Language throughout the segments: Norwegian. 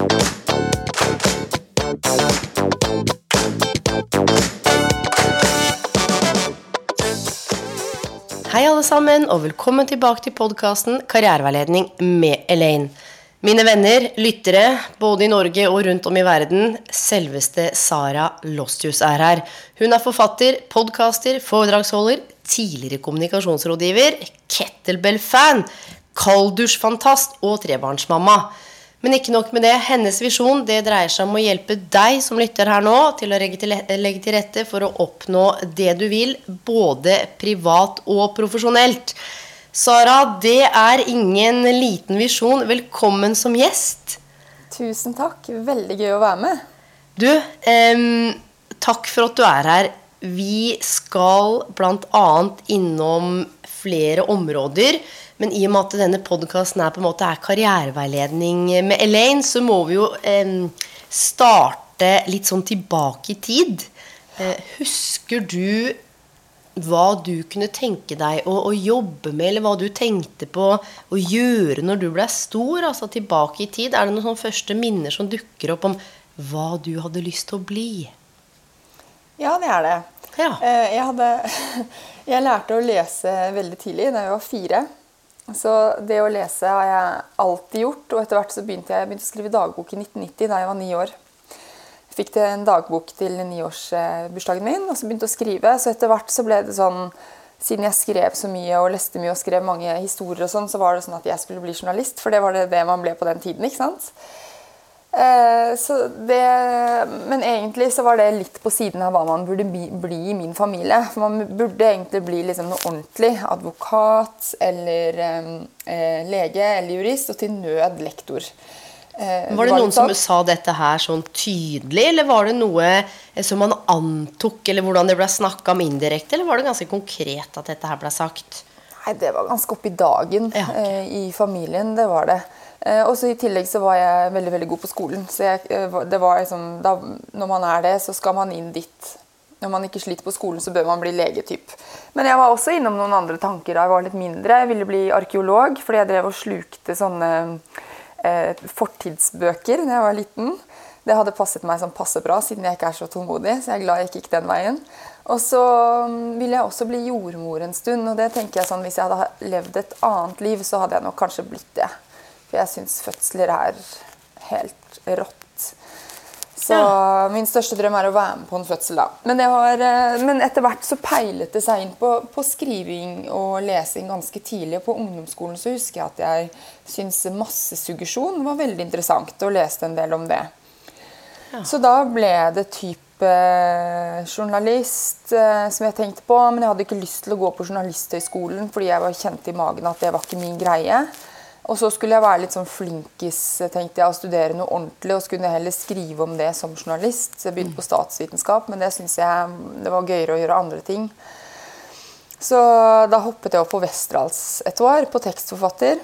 Hei alle sammen, og velkommen tilbake til podkasten Karriereveiledning med Elaine. Mine venner, lyttere, både i Norge og rundt om i verden, selveste Sara Lostius er her. Hun er forfatter, podkaster, foredragsholder, tidligere kommunikasjonsrådgiver, kettlebell-fan, kalddusjfantast og trebarnsmamma. Men ikke nok med det. Hennes visjon det dreier seg om å hjelpe deg som lytter her nå, til å legge til, rette for å oppnå det du vil, både privat og profesjonelt. Sara, det er ingen liten visjon. Velkommen som gjest. Tusen takk. Veldig gøy å være med. Du, eh, takk for at du er her. Vi skal bl.a. innom flere områder. Men i og med at denne podkasten er på en måte er karriereveiledning med Elaine, så må vi jo eh, starte litt sånn tilbake i tid. Eh, husker du hva du kunne tenke deg å, å jobbe med, eller hva du tenkte på å gjøre når du ble stor? Altså tilbake i tid. Er det noen sånne første minner som dukker opp om hva du hadde lyst til å bli? Ja, det er det. Ja. Eh, Jeg, hadde, jeg lærte å lese veldig tidlig, da jeg var fire. Så det å lese har jeg alltid gjort. Og etter hvert så begynte jeg, jeg begynte å skrive dagbok i 1990 da jeg var ni år. Jeg fikk en dagbok til niårsbursdagen min, og så begynte jeg å skrive. Så etter hvert så ble det sånn Siden jeg skrev så mye og leste mye og skrev mange historier, og sånn, så var det sånn at jeg skulle bli journalist. For det var det man ble på den tiden. ikke sant? Eh, så det, men egentlig så var det litt på siden av hva man burde bli, bli i min familie. For man burde egentlig bli liksom noe ordentlig. Advokat eller eh, lege eller jurist, og til nød lektor. Eh, Var det noen som sånn. sa dette her sånn tydelig, eller var det noe eh, som man antok, eller hvordan det ble snakka om indirekte, eller var det ganske konkret at dette her ble sagt? Nei, det var ganske oppi dagen Ja, okay. eh, i familien. Det var det. Eh, og så I tillegg så var jeg veldig veldig god på skolen. Så jeg, eh, det var liksom, da, Når man er det, så skal man inn dit. Når man ikke sliter på skolen, så bør man bli legetyp. Men jeg var også innom noen andre tanker da jeg var litt mindre. Jeg ville bli arkeolog fordi jeg drev og slukte sånne eh, fortidsbøker da jeg var liten. Det hadde passet meg sånn passe bra, siden jeg ikke er så tålmodig. Så jeg er glad jeg ikke gikk den veien. Og så mm, ville jeg også bli jordmor en stund. Og det tenker jeg sånn, hvis jeg hadde levd et annet liv, så hadde jeg nok kanskje blitt det. For jeg syns fødsler er helt rått. Så min største drøm er å være med på en fødsel, da. Men, var, eh, men etter hvert så peilet det seg inn på, på skriving og lesing ganske tidlig. Og på ungdomsskolen så husker jeg at jeg syntes massesuggesjon var veldig interessant, og leste en del om det. Så da ble det type eh, journalist eh, som jeg tenkte på. Men jeg hadde ikke lyst til å gå på Journalisthøgskolen fordi jeg var kjent i magen at det var ikke min greie. Og så skulle jeg være litt sånn flinkis tenkte jeg, og studere noe ordentlig. Og skulle heller skrive om det som journalist. Så jeg begynte på statsvitenskap, men det syns jeg det var gøyere å gjøre andre ting. Så da hoppet jeg opp på Westerdals et år, på tekstforfatter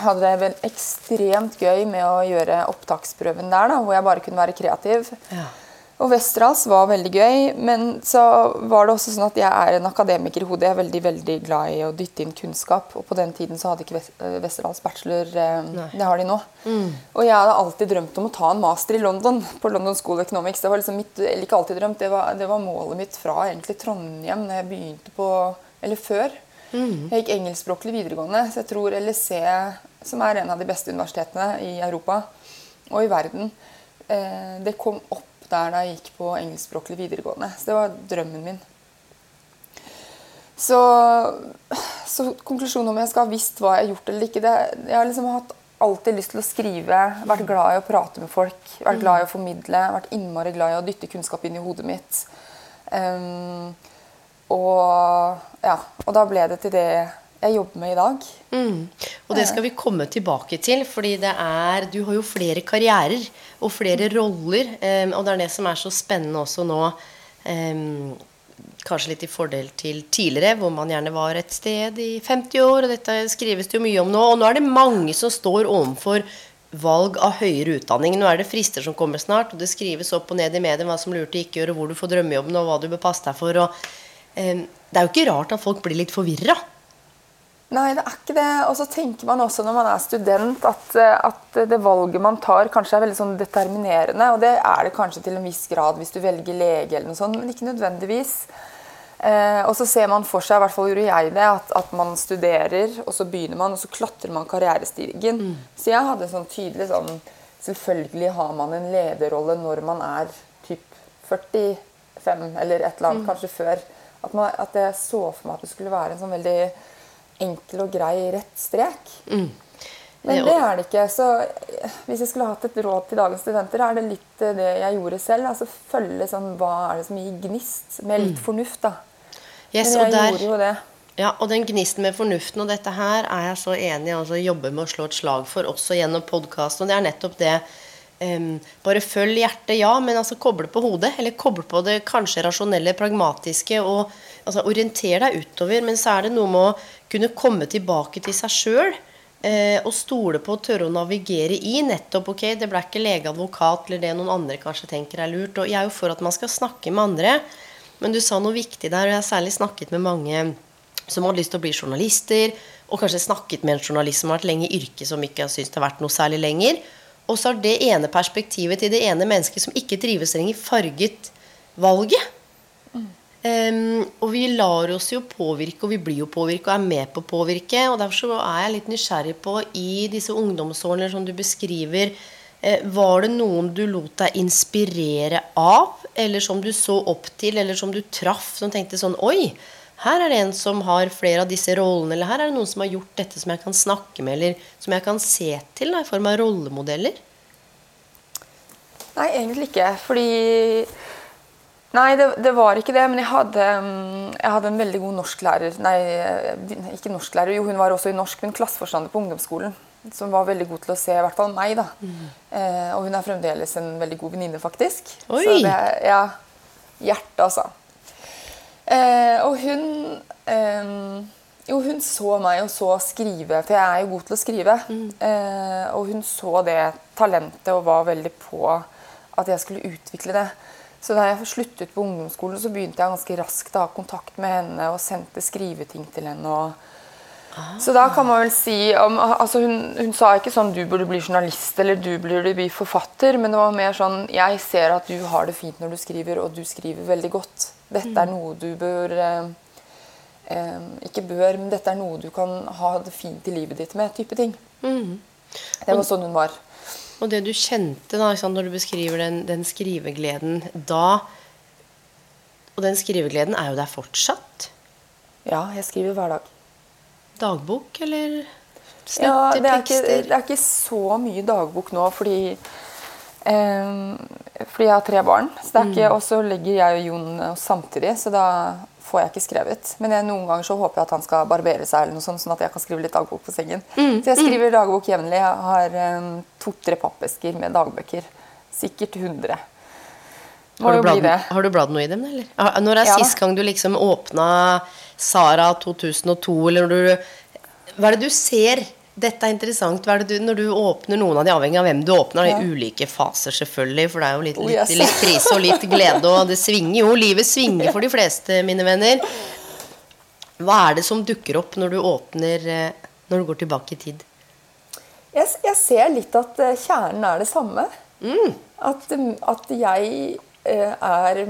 hadde det vel ekstremt gøy med å gjøre opptaksprøven der, da, hvor jeg bare kunne være kreativ. Ja. Og Westerdals var veldig gøy, men så var det også sånn at jeg er en akademiker i hodet. Jeg er veldig veldig glad i å dytte inn kunnskap, og på den tiden så hadde ikke eh, Westerdals bachelor. eh, Det har de nå. Og jeg hadde alltid drømt om å ta en master i London, på London School of Economics. Det var liksom mitt, eller ikke alltid drømt, det var, det var målet mitt fra egentlig Trondheim når jeg begynte på Eller før. Jeg gikk engelskspråklig videregående, så jeg tror LSE, som er en av de beste universitetene i Europa og i verden, eh, det kom opp der da jeg gikk på engelskspråklig videregående. Så det var drømmen min. Så, så konklusjonen om jeg skal ha visst hva jeg har gjort eller ikke det, Jeg har liksom hatt alltid lyst til å skrive, vært glad i å prate med folk, vært glad i å formidle, vært innmari glad i å dytte kunnskap inn i hodet mitt. Um, og, ja, og da ble det til det jeg jobber med i dag. Mm. Og det skal vi komme tilbake til, fordi det er Du har jo flere karrierer og flere roller, um, og det er det som er så spennende også nå. Um, kanskje litt i fordel til tidligere, hvor man gjerne var et sted i 50 år, og dette skrives det jo mye om nå. Og nå er det mange som står overfor valg av høyere utdanning. Nå er det frister som kommer snart, og det skrives opp og ned i mediene hva som lurte ikke gjør, og hvor du får drømmejobben, og hva du bør passe deg for. Og, um, det er jo ikke rart at folk blir litt forvirra. Nei, det er ikke det. Og så tenker man også når man er student at, at, det valget man tar, kanskje er veldig sånn determinerende. Og det er det kanskje til en viss grad hvis du velger lege eller noe sånt, men ikke nødvendigvis. Eh, og så ser man for seg, i hvert fall gjorde jeg det, at, at, man studerer, og så begynner man, og så klatrer man karrierestigen. Mm. Så jeg hadde sånn tydelig sånn Selvfølgelig har man en lederrolle når man er typ 45 eller et eller annet, mm. kanskje før. At, man, at, jeg så for meg at det skulle være en sånn veldig enkel og grei rett strek. Mm. Men det er det ikke. Så hvis jeg skulle hatt et råd til dagens studenter, er det litt det jeg gjorde selv. altså Følge sånn, hva er det som gir gnist, med litt mm. fornuft. da. Yes, Men jeg der, gjorde jo det. Ja, og den gnisten med fornuften og dette her er jeg så enig i altså jobbe med å slå et slag for, også gjennom podkast. Og det er nettopp det um, Bare følg hjertet, ja, men altså koble på hodet. Eller koble på det kanskje rasjonelle, pragmatiske, og altså, orienter deg utover. Men så er det noe med å kunne komme tilbake til seg sjøl. Eh, og stole på å tørre å navigere i nettopp ok, det ble ikke lege, advokat eller det noen andre kanskje tenker er lurt. Og jeg er jo for at man skal snakke med andre. Men du sa noe viktig der, og jeg har særlig snakket med mange som hadde lyst til å bli journalister, og kanskje snakket med en journalist som har vært lenge i yrket, som ikke har syntes det har vært noe særlig lenger. Og så har det ene perspektivet til det ene mennesket som ikke trives lenger, farget valget. Um, og vi lar oss jo påvirke, og vi blir jo påvirket og er med på å påvirke. Og derfor så er jeg litt nysgjerrig på, i disse ungdomsårene som du beskriver, Eh, var det noen du lot deg inspirere av, eller som du så opp til, eller som du traff, som tenkte sånn Oi, her er det en som har flere av disse rollene, eller her er det noen som har gjort dette som jeg kan snakke med, eller som jeg kan se til da, i form av rollemodeller? Nei, egentlig ikke. Fordi Nei, det, det, var ikke det. Men jeg hadde, mm, jeg hadde, en veldig god norsklærer. Nei, ikke norsklærer. Jo, hun var også i norsk, men klasseforstander på ungdomsskolen som var veldig god til å se i hvert fall meg. da. Mm. Eh, og hun er fremdeles en veldig god venninne, faktisk. Oi. Så det, ja, Hjertet, altså. Eh, og hun eh, Jo, hun så meg og så skrive, for jeg er jo god til å skrive. Mm. Eh, og hun så det talentet og var veldig på at jeg skulle utvikle det. Så da jeg sluttet på ungdomsskolen, så begynte jeg ganske raskt å ha kontakt med henne og sendte skriveting til henne. og så da kan man vel si om, altså hun, hun, sa ikke sånn 'du burde bli journalist' eller 'du burde bli forfatter', men det var mer sånn 'jeg ser at du har det fint når du skriver, og du skriver veldig godt'. Dette er noe du bør eh, eh, Ikke bør, men dette er noe du kan ha det fint i livet ditt med. type ting. Mm. Det var sånn hun var. Og det du kjente da, når du beskriver den, den skrivegleden da Og den skrivegleden er jo der fortsatt? Ja, jeg skriver hver dag dagbok, eller snitt ja, det er, ikke, det er ikke så mye dagbok nå, fordi eh, fordi jeg har tre barn. så mm. Og så legger jeg og Jon samtidig, så da får jeg ikke skrevet. Men jeg, noen ganger så håper jeg at han skal barbere seg, eller noe sånt, sånn at jeg kan skrive litt dagbok på sengen. Mm. Så jeg skriver dagbok jevnlig. Jeg har um, to-tre pappesker med dagbøker. Sikkert 100. Har du, bladet har du bladd noe i dem, eller? Når er ja, sist gang du liksom åpna Sara 2002, eller når du Hva er det du ser? Dette er interessant. Er du, når du åpner noen av de, avhengig av hvem du åpner, ja. i ulike faser, selvfølgelig, for det er jo litt, litt, litt krise og litt glede, og det svinger jo. Livet svinger for de fleste, mine venner. Hva er det som dukker opp når du åpner eh, Når du går tilbake i tid? Jeg, jeg ser litt at eh, kjernen er det samme. Mm. At, at, jeg eh, er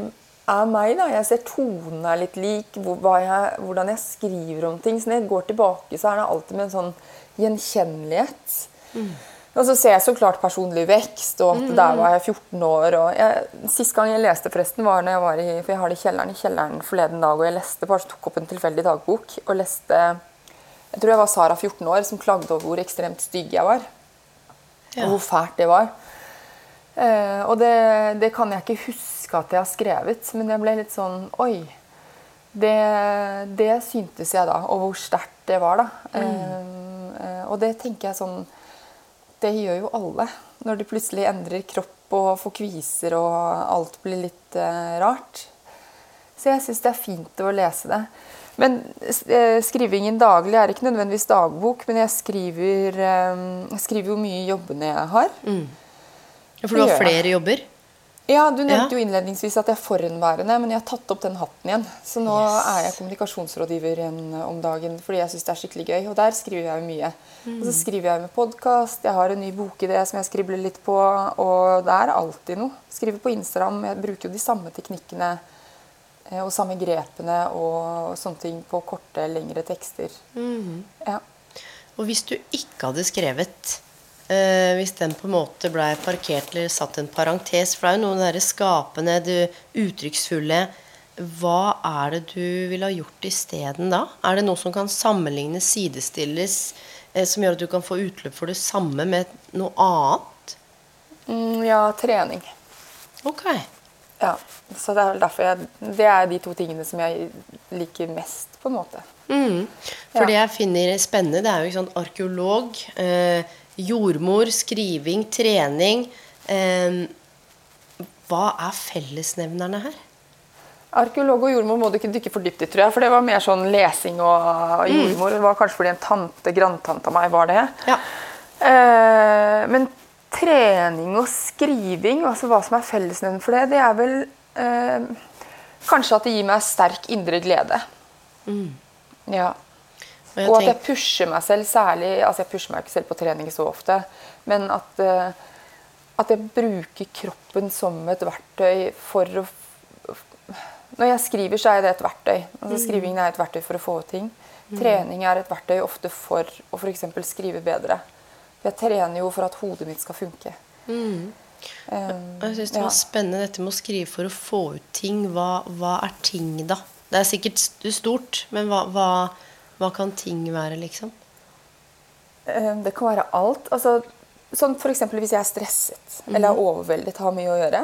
er meg. da. Jeg ser tonen er litt lik, hvor, jeg, hvordan jeg skriver om ting. Så når jeg går tilbake, så er det alltid med en sånn gjenkjennelighet. Mm. Og så ser jeg så klart personlig vekst, og at mm. der var jeg 14 år. og jeg, Sist gang jeg leste, forresten, var når jeg var i for jeg har det i kjelleren, i kjelleren forleden dag, og jeg leste, bare tok opp en tilfeldig dagbok og leste Jeg tror jeg var Sara 14 år som klagde over hvor ekstremt stygg jeg var. Ja. Og hvor fælt det var. Eh, og det, det, kan jeg ikke huske at jeg har skrevet, men jeg ble litt sånn Oi. Det, det syntes jeg da. Og hvor sterkt det var, da. Mm. eh, og det tenker jeg sånn Det gjør jo alle. Når de plutselig endrer kropp og får kviser og alt blir litt eh, rart. Så jeg syns det er fint å lese det. Men eh, skrivingen daglig er ikke nødvendigvis dagbok, men jeg skriver, eh, jeg skriver jo mye i jobbene jeg har. For du har flere jobber? Ja, Du nevnte Ja. jo innledningsvis at jeg er forhenværende, men jeg har tatt opp den hatten igjen. Så nå Yes. er jeg kommunikasjonsrådgiver igjen om dagen fordi jeg syns det er skikkelig gøy. Og der skriver jeg jo mye. Og så skriver jeg med podkast, jeg har en ny bokidé som jeg skribler litt på. Og det er alltid noe. Skriver på Instagram. Jeg bruker jo de samme teknikkene eh, og samme grepene og sånne ting på korte, lengre tekster. Ja. Og hvis du ikke hadde skrevet eh, Hvis den på en måte blei parkert eller satt en parentes For det er jo noe med det skapende, det uttrykksfulle Hva er det du ville ha gjort isteden da? Er det noe som kan sammenlignes, sidestilles, eh, som gjør at du kan få utløp for det samme med noe annet? Mm, ja, trening. Ok. Ja, så det er vel derfor jeg Det er de to tingene som jeg liker mest, på en måte. Mm. For Ja. det jeg finner spennende, det er jo ikke sånn arkeolog, eh, jordmor, skriving, trening. Eh, hva er fellesnevnerne her? Arkeolog og jordmor må du ikke dykke for dypt i, tror jeg. For det var mer sånn lesing og jordmor. Det var kanskje fordi en tante, grandtante av meg var det. Ja. Eh, men trening og skriving, altså hva som er fellesnevnen for det, det er vel eh, kanskje at det gir meg sterk indre glede. Ja. Og Og at jeg pusher meg selv særlig Altså jeg pusher meg ikke selv på trening så ofte, men at, eh, at jeg bruker kroppen som et verktøy for å Når jeg skriver, så er det et verktøy. Altså Skrivingen er et verktøy for å få ting. Trening er et verktøy ofte for å f.eks. skrive bedre. Jeg trener jo for at hodet mitt skal funke. Mm. Jeg synes det ja. var spennende dette med å skrive for å få ut ting. Hva, hva er ting, da? Det er sikkert stort, men hva, hva, hva kan ting være, liksom? Eh, Det kan være alt. Altså, sånn F.eks. hvis jeg er stresset eller er overveldet, har mye å gjøre,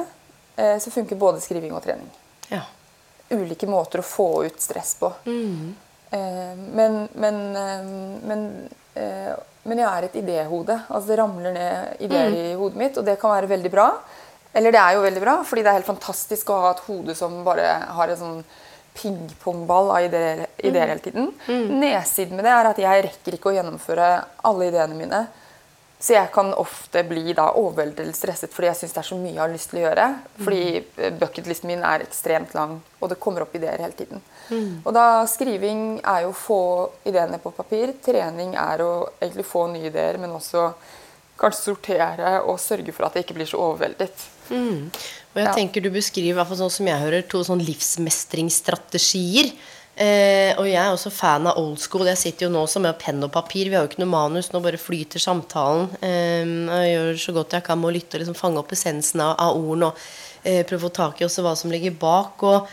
eh, så funker både skriving og trening. Ja. Ulike måter å få ut stress på. Eh, Men, men, eh, men, eh, men jeg er et idéhode. Altså Det ramler ned ideer i hodet mitt, og det kan være veldig bra. Eller det er jo veldig bra, fordi det er helt fantastisk å ha et hode som bare har en sånn pingpongball av ideer, ideer hele tiden. Nedsiden med det er at jeg rekker ikke å gjennomføre alle ideene mine. Så jeg kan ofte bli da overveldet stresset fordi jeg syns det er så mye jeg har lyst til å gjøre. Fordi eh, bucketlisten min er ekstremt lang, og det kommer opp ideer hele tiden. Og da Skriving er jo å få ideene på papir. Trening er å egentlig få nye ideer, men også kanskje sortere og sørge for at jeg ikke blir så overveldet. Og jeg Ja. tenker du beskriver, hvert fall sånn som jeg hører, to sånn livsmestringsstrategier. Eh, og jeg er også fan av old school. Jeg sitter jo nå også med penn og papir. Vi har jo ikke noe manus, nå bare flyter samtalen. Eh, jeg gjør så godt jeg kan med å lytte og liksom fange opp essensen av, av ordene og eh, prøve å få tak i også hva som ligger bak. Og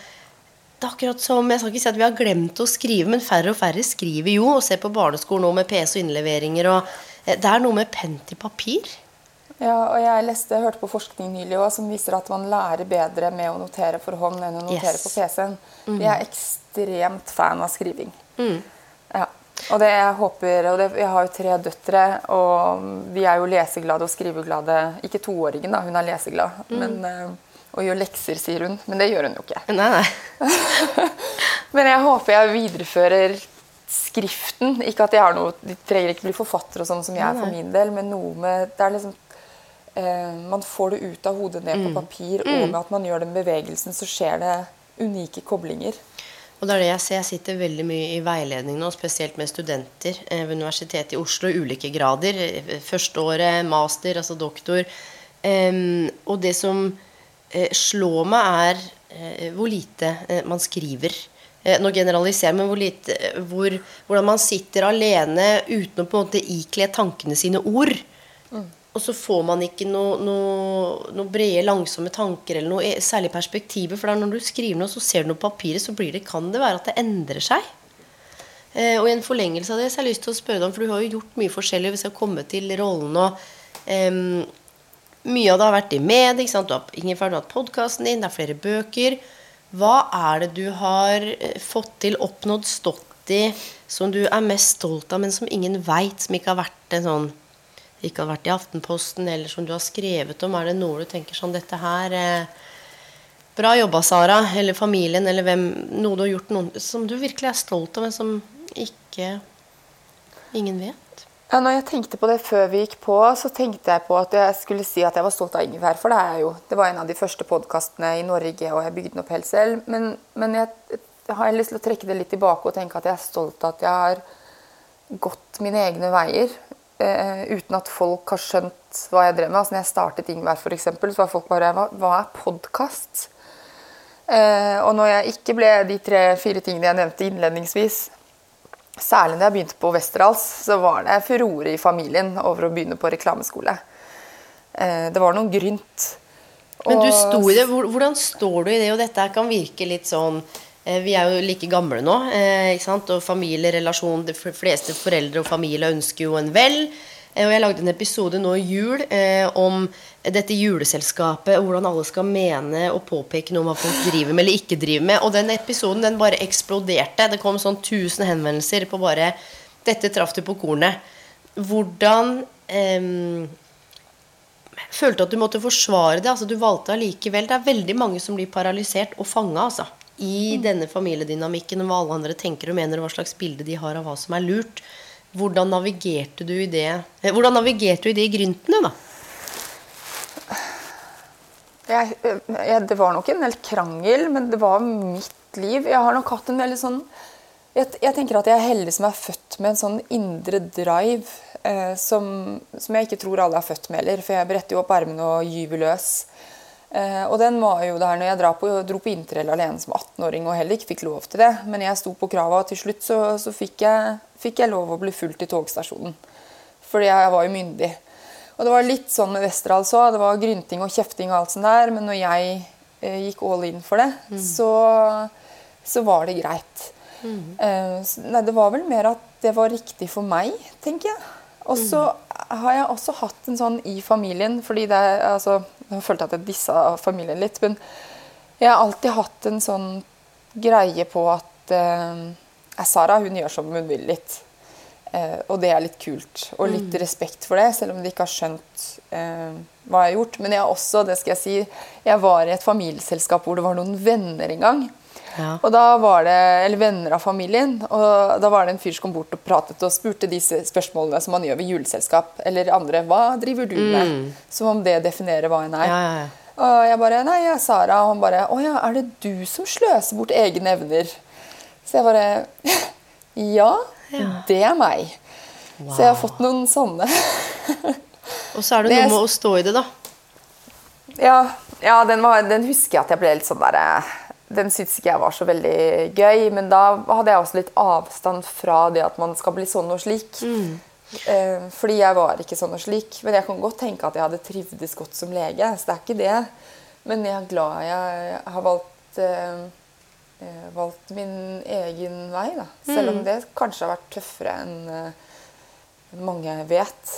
det er akkurat som, Jeg skal ikke si at vi har glemt å skrive, men færre og færre skriver jo. Og ser på barneskolen nå med PC og innleveringer. og eh, Det er noe med penn til papir. Ja, og jeg leste, hørte på forskning nylig også, som viser at man lærer bedre med å notere for hånd enn å notere Yes. på PC-en. Jeg er ekstremt fan av skriving. Ja. Og det jeg håper, og det, Jeg har jo tre døtre, og vi er jo leseglade og skriveglade. Ikke toåringen, da, hun er leseglad. Men, eh, og gjør lekser, sier hun. Men det gjør hun jo ikke. Nei, nei. Men jeg håper jeg viderefører skriften. Ikke at jeg har noe, De trenger ikke bli forfattere og sånn som jeg er for min del, men noe med det er liksom Man får det ut av hodet ned på papir, og med at man gjør den bevegelsen, så skjer det unike koblinger. Og det er det jeg ser. Jeg sitter veldig mye i veiledning nå, spesielt med studenter eh, ved Universitetet i Oslo ulike grader. eh, Førsteåret, master, altså doktor. Og det som eh, slår meg, er eh, hvor lite eh, man skriver. Eh, nå generaliserer men hvor lite, eh, hvor, hvordan man sitter alene uten å på en måte ikle tankene sine ord. Og så får man ikke noe, noe, noe brede, langsomme tanker eller noe e- særlig perspektiver. For når du skriver noe, så ser du noe på papiret, så det, kan det være at det endrer seg. Eh, og i en forlengelse av det så har jeg lyst til å spørre deg om, for du har jo gjort mye forskjellig. hvis jeg har kommet til rollen og eh, Mye av det har vært i med. ikke sant? Du har, Ingefær, du har hatt podkasten din, det er flere bøker. Hva er det du har eh, fått til, oppnådd, stått i, som du er mest stolt av, men som ingen veit, som ikke har vært en sånn ikke har vært i Aftenposten, eller som du har skrevet om? Er det noe du tenker sånn Dette her eh, Bra jobba, Sara. Eller familien, eller hvem Noe du har gjort noen, som du virkelig er stolt av, men som ikke ingen vet? Ja, når jeg tenkte på det før vi gikk på, så tenkte jeg på at jeg skulle si at jeg var stolt av Ingvær. For det er jeg jo. Det var en av de første podkastene i Norge, og jeg bygde den opp helt selv. Men, men jeg, jeg har lyst til å trekke det litt tilbake og tenke at jeg er stolt av at jeg har gått mine egne veier. Uh, uten at folk har skjønt hva jeg drev med. Altså når jeg startet Ingvær, f.eks., så var folk bare Hva, er podkast? Uh, og når jeg ikke ble de tre-fire tingene jeg nevnte innledningsvis, Særlig da jeg begynte på Westerdals, så var det furore i familien over å begynne på reklameskole. Eh, det var noe grynt. Men du sto i det. Hvordan står du i det? Og dette kan virke litt sånn eh, Vi er jo like gamle nå. Eh, ikke sant? Og familierelasjon De fleste foreldre og familie ønsker jo en vel. Og jeg lagde en episode nå i jul om dette juleselskapet, hvordan alle skal mene og påpeke noe om hva folk driver med eller ikke driver med. Og den episoden den bare eksploderte. Det kom sånn 1000 henvendelser på bare 'Dette traff du på kornet'. Hvordan eh, Følte at du måtte forsvare det. altså Du valgte allikevel. Det er veldig mange som blir paralysert og fanga altså, i mm. denne familiedynamikken, hva alle andre tenker og mener, og hva slags bilde de har av hva som er lurt. Hvordan navigerte du i det eh, Hvordan navigerte du i det i gryntene, da? Jeg, jeg, det var nok en del krangel, men det var mitt liv. Jeg har nok hatt en veldig sånn jeg, jeg, tenker at jeg er heldig som er født med en sånn indre drive eh, som, som, jeg ikke tror alle er født med heller. For jeg bretter jo opp ermene og gyver løs. Eh, og den var jo der når jeg dro på, dro på interrail alene som 18-åring og heller ikke fikk lov til det. Men jeg sto på krava, og til slutt så, så fikk, jeg, fikk, jeg, lov å bli fulgt i togstasjonen. Fordi jeg var jo myndig. Og det var litt sånn med Westerdals òg. Det var grynting og kjefting og alt sånt der. Men når jeg eh, gikk all in for det, mm. så, så, var det greit. Mm. Eh, nei, det var vel mer at det var riktig for meg, tenker jeg. Og så mm. har jeg også hatt en sånn i familien, fordi det er altså, Jeg følte at jeg dissa familien litt, men jeg har alltid hatt en sånn greie på at eh, Sara hun gjør som hun vil litt. Eh, og det er litt kult. Og litt mm. respekt for det, selv om de ikke har skjønt eh, hva jeg har gjort. Men jeg har også, det skal jeg si, jeg var i et familieselskap hvor det var noen venner en gang. Ja. Og da var det, Eller venner av familien. Og da var det en fyr som kom bort og pratet og spurte disse spørsmålene som man gjør ved juleselskap. Eller andre. Hva driver du med? Mm. Som om det definerer hva en er. Ja, ja, og jeg bare Nei, jeg er Sara. Og han bare Å ja, er det du som sløser bort egne evner? Så jeg bare Ja. Ja. Det er meg. Wow. Så jeg har fått noen sånne. og så er det noe med å stå i det, da. Ja, ja den, var, den, husker jeg at jeg ble litt sånn derre Den syntes ikke jeg var så veldig gøy. Men da hadde jeg også litt avstand fra det at man skal bli sånn og slik. Mm. Eh, fordi jeg var ikke sånn og slik. Men jeg kan godt tenke at jeg hadde trivdes godt som lege. Så det er ikke det. Men jeg er glad jeg har valgt eh, eh, valgt min egen vei. Da. Selv om mm. det kanskje har vært tøffere enn uh, mange vet.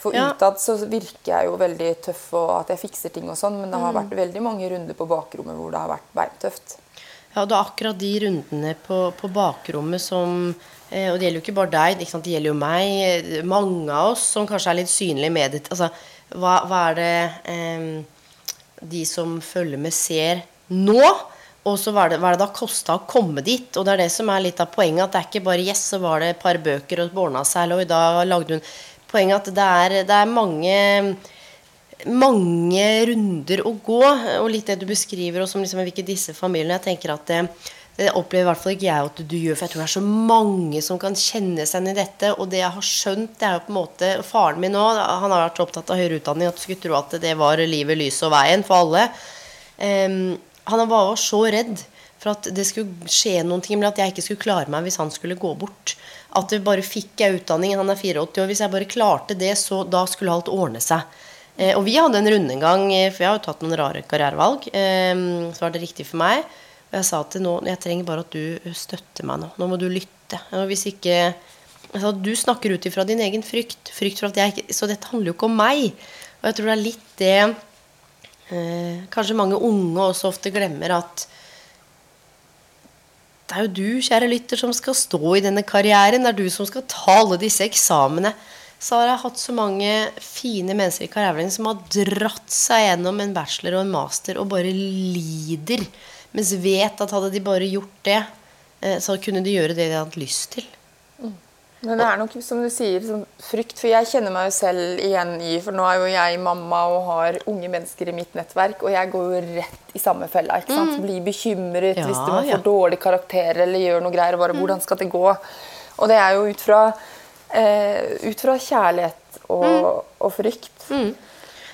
For ja. utad så virker jeg jo veldig tøff og at jeg fikser ting og sånn, men det har mm. vært veldig mange runder på bakrommet hvor det har vært beintøft. Ja, det er akkurat de rundene på, på bakrommet som eh, Og det gjelder jo ikke bare deg, ikke det gjelder jo meg. Mange av oss som kanskje er litt synlige med det. Altså, hva, hva er det eh, de som følger med, ser nå? Og så hva er det, hva er det da kosta å komme dit? Og det er det som er litt av poenget. At det er ikke bare yes, så var det et par bøker og ordna seg, og da lagde hun Poenget at det er, det er mange mange runder å gå. Og litt det du beskriver, og som liksom ikke disse familiene. Jeg tenker at det, det opplever i hvert fall ikke jeg at du gjør, for jeg tror det er så mange som kan kjenne seg igjen i dette. Og det jeg har skjønt, det er jo på en måte Faren min òg, han har vært opptatt av høyere utdanning, at du skulle tro at det var livet, lyset og veien for alle. Um, han var så redd for at det skulle skje noen ting, men at jeg ikke skulle klare meg hvis han skulle gå bort. At det bare fikk jeg utdanning. Han er 84 år. Hvis jeg bare klarte det, så da skulle alt ordne seg. Eh, og vi hadde en runde gang, eh, for jeg har jo tatt noen rare karrierevalg. Eh, så var det riktig for meg. Og jeg sa til nå Jeg trenger bare at du støtter meg nå. Nå må du lytte. Og hvis ikke altså, Du snakker ut ifra din egen frykt. Frykt for at jeg ikke Så dette handler jo ikke om meg. Og jeg tror det er litt det eh, kanskje mange unge også ofte glemmer at det er jo du, kjære lytter, som skal stå i denne karrieren. Det er du som skal ta alle disse eksamene. Så har jeg hatt så mange fine mennesker i karrieren som har dratt seg gjennom en bachelor og en master og bare lider. Mens vet at hadde de bare gjort det, eh, så kunne de gjøre det de hadde lyst til. Men det er nok som du sier, sånn frykt. For jeg kjenner meg jo selv igjen i For nå er jo jeg mamma og har unge mennesker i mitt nettverk, og jeg går jo rett i samme fella. ikke sant? Mm. Blir bekymret ja, hvis man får ja. dårlige karakterer eller gjør noe greier. bare, mm. Hvordan skal det gå? Og det er jo ut fra, eh, ut fra kjærlighet og, mm. og frykt. Mm.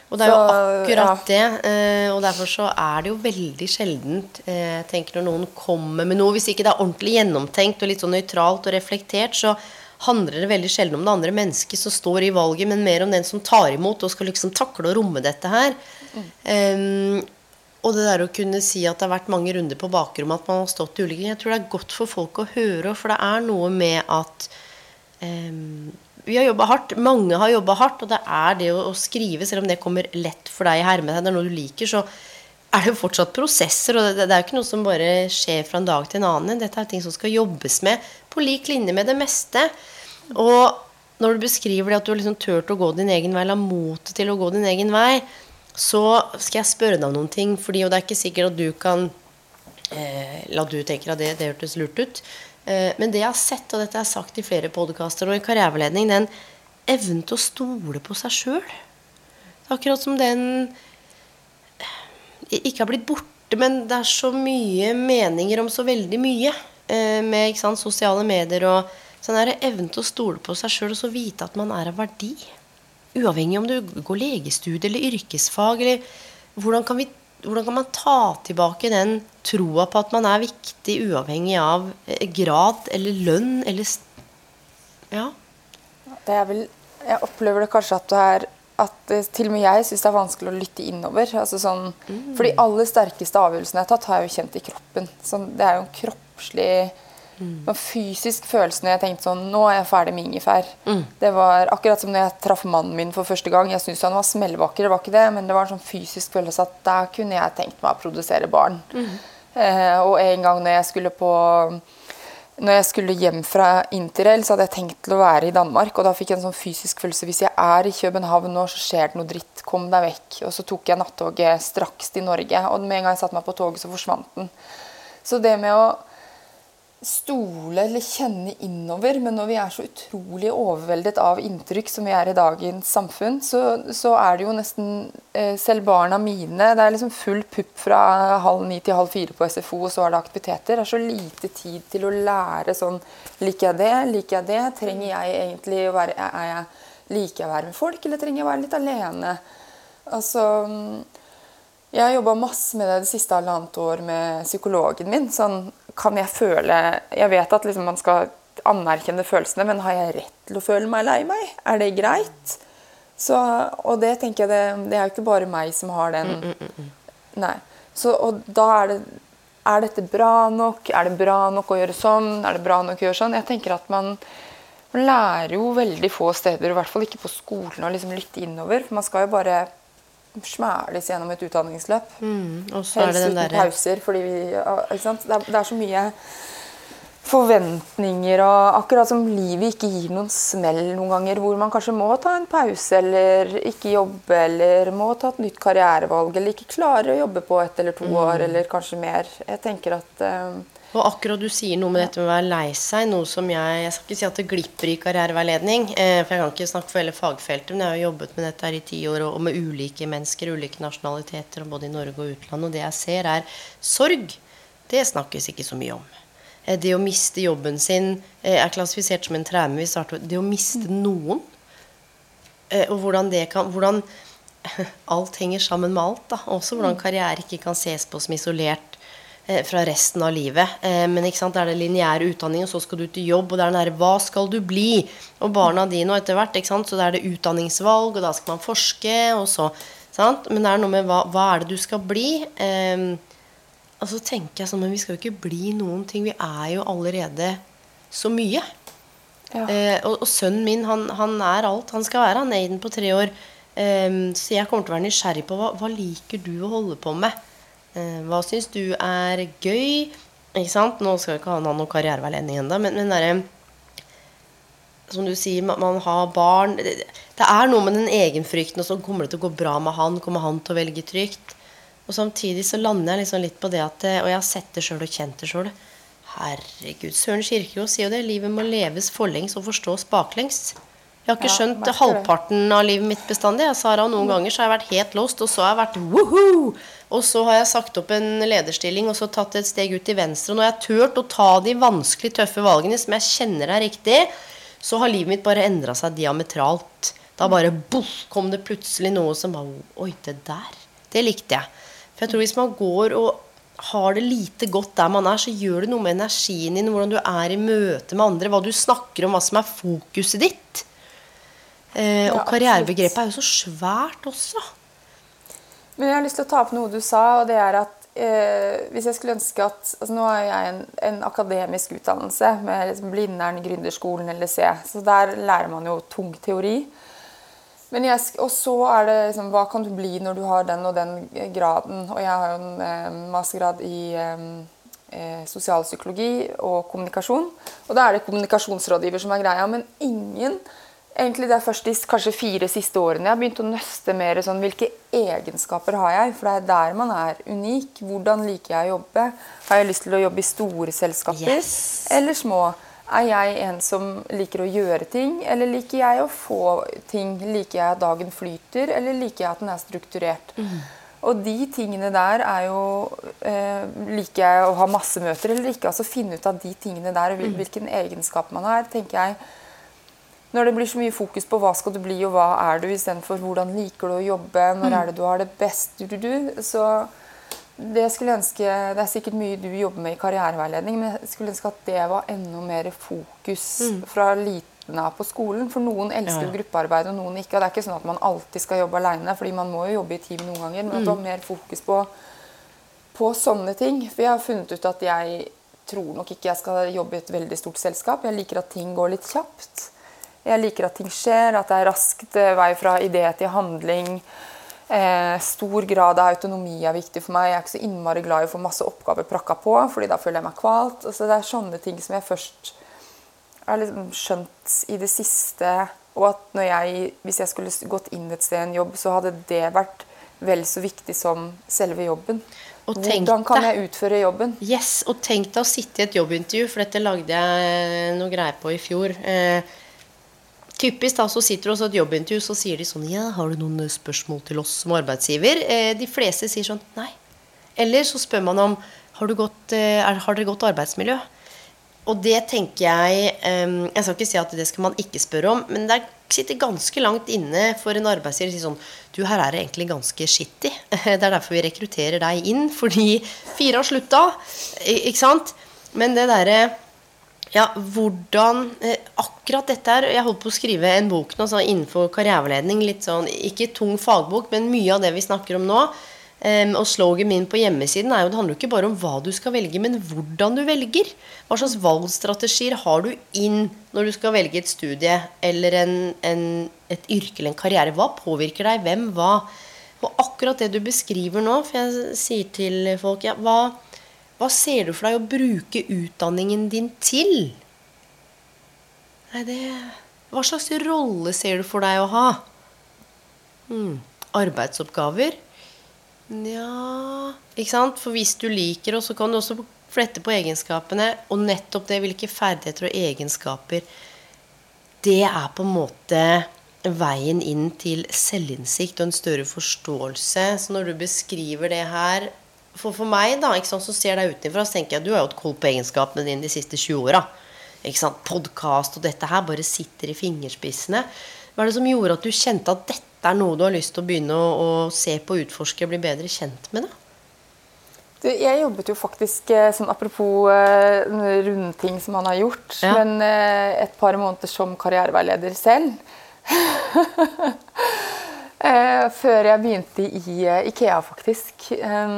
Og det er jo akkurat ja. det. Eh, og derfor så er det jo veldig sjeldent eh, tenker når noen kommer med noe Hvis ikke det er ordentlig gjennomtenkt og litt sånn nøytralt og reflektert, så handler det veldig sjelden om det andre mennesket som står i valget, men mer om den som tar imot og skal liksom takle og romme dette her. Mm. Um, og det der å kunne si at det har vært mange runder på bakrommet, at man har stått i ulike Jeg tror det er godt for folk å høre, for det er noe med at um, vi har jobba hardt. Mange har jobba hardt, og det er det å, å, skrive, selv om det kommer lett for deg i hermetegn, det er noe du liker, så er det jo fortsatt prosesser. Og det, det er jo ikke noe som bare skjer fra en dag til en annen. Dette er ting som skal jobbes med på lik linje med det meste. Og når du beskriver det at du har liksom turt å gå din egen vei, eller har motet til å gå din egen vei, så skal jeg spørre deg om noen ting. Fordi, det er ikke sikkert at du kan eh, La du tenke at det, det hørtes lurt ut. Eh, men det jeg har sett, og dette er sagt i flere podkaster og i karriereveiledning, den evnen til å stole på seg sjøl. Akkurat som den eh, ikke har blitt borte, men det er så mye meninger om så veldig mye. Eh, med sant, sosiale medier og sånn det evnen til å stole på seg sjøl og så vite at man er av verdi. Uavhengig om du går legestudie eller yrkesfag. eller hvordan kan, vi, hvordan kan man ta tilbake den troa på at man er viktig, uavhengig av eh, grad eller lønn eller Ja. Det er vel Jeg opplever det kanskje at du er at til og med jeg syns det er vanskelig å lytte innover. Altså sånn, mm. For de aller sterkeste avgjørelsene jeg har tatt, har jeg jo kjent i kroppen. Så det er jo en kropp kroppslig mm. fysisk følelse når jeg tenkte sånn Nå er jeg ferdig med ingefær. Mm. Det var akkurat som når jeg traff mannen min for første gang. Jeg syntes han var smellvakker, det var ikke det, men det var en sånn fysisk følelse at der kunne jeg tenkt meg å produsere barn. Mm. Eh, og en gang når jeg skulle på når jeg skulle hjem fra interrail, så hadde jeg tenkt til å være i Danmark. Og da fikk jeg en sånn fysisk følelse. Hvis jeg er i København nå, så skjer det noe dritt. Kom deg vekk. Og så tok jeg nattoget straks til Norge. Og med en gang jeg satte meg på toget, så forsvant den. Så det med å stole eller kjenne innover. Men når vi er så utrolig overveldet av inntrykk som vi er i dagens samfunn, så, så er det jo nesten eh, Selv barna mine Det er liksom full pupp fra halv ni til halv fire på SFO, og så er det aktiviteter. Det er så lite tid til å lære sånn Liker jeg det? Liker jeg det? Trenger jeg egentlig å være er jeg, Liker jeg å være med folk, eller trenger jeg å være litt alene? Altså jeg har jobba masse med det det siste halvannet år med psykologen min. Sånn, kan jeg føle Jeg vet at liksom man skal anerkjenne følelsene, men har jeg rett til å føle meg lei meg? Er det greit? Så, og det tenker jeg det, det er jo ikke bare meg som har den mm, mm, mm, Nei. Så, og da er det Er dette bra nok? Er det bra nok å gjøre sånn? Er det bra nok å gjøre sånn? Jeg tenker at man, man lærer jo veldig få steder, i hvert fall ikke på skolen, å liksom lytte innover. For man skal jo bare smæles gjennom et utdanningsløp. Mm, Helst uten der... pauser. Fordi vi, det, er, det, er, så mye forventninger og Akkurat som livet ikke gir noen smell noen ganger, hvor man kanskje må ta en pause eller ikke jobbe eller må ta et nytt karrierevalg eller ikke klarer å jobbe på ett eller to mm. år eller kanskje mer. Jeg tenker at uh, og akkurat du sier noe med dette med å være lei seg, noe som jeg Jeg skal ikke si at det glipper i karriereveiledning, eh, for jeg kan ikke snakke for hele fagfeltet, men jeg har jobbet med dette her i ti år, og med ulike mennesker, ulike nasjonaliteter, både i Norge og utlandet, og det jeg ser, er sorg. Det snakkes ikke så mye om. Eh, det å miste jobben sin eh, er klassifisert som en traume. Det å miste noen, og hvordan det kan hvordan Alt henger sammen med alt. da, Også hvordan karriere ikke kan ses på som isolert fra resten av livet. Eh, men ikke sant, er det lineær utdanning, og så skal du til jobb. Og det er den derre Hva skal du bli? Og barna dine og etter hvert. ikke sant, Så det er det utdanningsvalg, og da skal man forske, og så sant? Men det er noe med hva, hva er det du skal bli? Eh, altså tenker jeg sånn Men vi skal jo ikke bli noen ting. Vi er jo allerede så mye. Ja. Eh, og, og, sønnen min, han, han, er alt. Han skal være han er Aiden på tre år. Eh, så jeg kommer til å være nysgjerrig på hva, hva liker du å holde på med? Eh, hva syns du er gøy? Ikke sant? Nå skal ikke han ha noen karriereveiledning ennå, men, men derre som du sier, man, har barn det, er noe med den egenfrykten, og så kommer det til å gå bra med han. Kommer han til å velge trygt? Og samtidig så lander jeg liksom litt på det at Og jeg har sett det sjøl og kjent det sjøl. Herregud, Søren Kirkegård sier jo det. Livet må leves forlengs og forstås baklengs. Jeg har ikke Ja, skjønt halvparten av livet mitt bestandig. Jeg, sa det noen ganger så har jeg vært helt lost, og så har jeg vært woohoo! Og så har jeg sagt opp en lederstilling og så tatt et steg ut til venstre. Og når jeg har turt å ta de vanskelig tøffe valgene som jeg kjenner er riktig, så har livet mitt bare endra seg diametralt. Da bare boff, kom det plutselig noe som var Oi, det der. Det likte jeg. For jeg tror hvis man går og har det lite godt der man er, så gjør det noe med energien din, hvordan du er i møte med andre, hva du snakker om, hva som er fokuset ditt. Eh, og Ja, karrierebegrepet er jo så svært også. Men jeg har lyst til å ta opp noe du sa, og det er at eh, hvis jeg skulle ønske at altså Nå har jeg en, en akademisk utdannelse med liksom Blindern, Gründerskolen, C. så der lærer man jo tung teori. Jeg, og så er det liksom, hva kan du bli når du har den og den graden? Og jeg har jo en eh, mastergrad i eh, eh, sosialpsykologi og kommunikasjon. Og da er det kommunikasjonsrådgiver som er greia, men ingen Egentlig det er først de kanskje fire siste årene jeg har begynt å nøste mer sånn hvilke egenskaper har jeg? For det er der man er unik. Hvordan liker jeg å jobbe? Har jeg lyst til å jobbe i store selskaper Yes. eller små? Er jeg en som liker å gjøre ting, eller liker jeg å få ting? Liker jeg at dagen flyter, eller liker jeg at den er strukturert? Og de tingene der er jo eh, Liker jeg å ha masse møter eller ikke? Altså finne ut av de tingene der, mm. hvilken egenskap man har, tenker jeg når det blir så mye fokus på hva skal du bli og hva er du, istedenfor hvordan liker du å jobbe, når er det du har det best, du, du, du, så det skulle jeg ønske, det er sikkert mye du jobber med i karriereveiledning, men jeg skulle ønske at det var enda mer fokus fra liten av på skolen. For noen elsker Ja, gruppearbeid, og noen ikke. Og det er ikke sånn at man alltid skal jobbe alene, fordi man må jo jobbe i team noen ganger. Men at det var mer fokus på, på sånne ting. For jeg har funnet ut at jeg tror nok ikke jeg skal jobbe i et veldig stort selskap. Jeg liker at ting går litt kjapt. Jeg liker at ting skjer, at det er raskt eh, vei fra idé til handling. Eh, stor grad av autonomi er viktig for meg. Jeg er ikke så innmari glad i å få masse oppgaver prakka på, fordi da føler jeg meg kvalt. Altså, det er sånne ting som jeg først har liksom skjønt i det siste. Og at når jeg, hvis jeg skulle gått inn et sted i en jobb, så hadde det vært vel så viktig som selve jobben. Hvordan kan jeg utføre jobben? Yes, og tenk deg å sitte i et jobbintervju, for dette lagde jeg noe greier på i fjor. Eh, typisk da, så sitter du hos et jobbintervju, så sier de sånn Ja, har du noen spørsmål til oss som arbeidsgiver? Eh, de fleste sier sånn Nei. Eller så spør man om har, gått, eh, er, har dere godt arbeidsmiljø. Og det tenker jeg eh, Jeg skal ikke si at det skal man ikke spørre om, men det er- sitter ganske langt inne for en arbeidsgiver å si sånn Du, her er det egentlig ganske skittig. Det er derfor vi rekrutterer deg inn, fordi fire har slutta. Ikke sant? Men det derre ja, hvordan eh, Akkurat dette her Jeg holdt på å skrive en bok nå sånn innenfor karriereveiledning. Litt sånn, ikke tung fagbok, men mye av det vi snakker om nå. Em, og slogan min på hjemmesiden er jo det handler jo ikke bare om hva du skal velge, men hvordan du velger. Hva slags valgstrategier har du inn når du skal velge et studie eller en, en, et yrke eller en karriere? Hva påvirker deg? Hvem? Hva? Og akkurat det du beskriver nå, for jeg sier til folk ja, hva, hva ser du for deg å bruke utdanningen din til? Nei, det Hva slags rolle ser du for deg å ha? Hmm. Arbeidsoppgaver? Nja Ikke sant? For hvis du liker det, så kan du også flette på egenskapene. Og nettopp det, hvilke ferdigheter og egenskaper Det er på en måte veien inn til selvinnsikt og en større forståelse. Så når du beskriver det her For, for meg, da, ikke sant, så ser deg utenfra, så tenker jeg du har jo hatt koll på egenskapene dine de siste 20 åra. Podkast og dette her bare sitter i fingerspissene. Hva er det som gjorde at du kjente at dette er noe du har lyst til å begynne å, å se på, utforske, bli bedre kjent med? da? Du, jeg jobbet jo faktisk sånn apropos eh, rundting som han har gjort, Ja. men eh, et par måneder som karriereveileder selv. eh, før jeg begynte i eh, Ikea, faktisk, eh,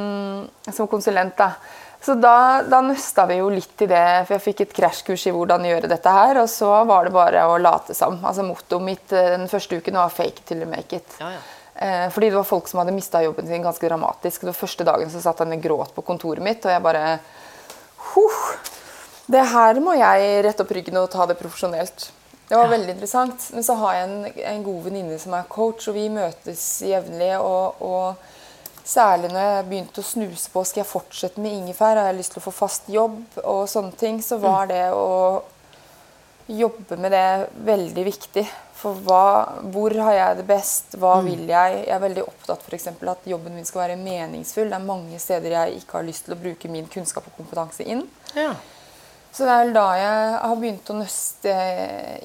som konsulent. da. Så da, da nøsta vi jo litt i det, for jeg fikk et krasjkurs i hvordan gjøre dette her. Og så var det bare å late som. Altså Mottoet mitt eh, den første uken var 'fake till you make it'. Ja, ja. Eh, fordi det var folk som hadde mista jobben sin ganske dramatisk. Det var Første dagen så satt han og gråt på kontoret mitt, og jeg bare Huh. Det her må jeg rette opp ryggen og ta det profesjonelt. Det var veldig interessant. Men så har jeg en, en god venninne som er coach, og vi møtes jevnlig. Og, og, særlig når jeg begynte å snuse på skal jeg fortsette med ingefær, har jeg lyst til å få fast jobb, og sånne ting, så var det å jobbe med det veldig viktig. For hva, hvor har jeg det best? Hva vil jeg? Jeg er veldig opptatt for eksempel, at jobben min skal være meningsfull. Det er mange steder jeg ikke har lyst til å bruke min kunnskap og kompetanse inn. Ja. Så det er vel da jeg har begynt å nøste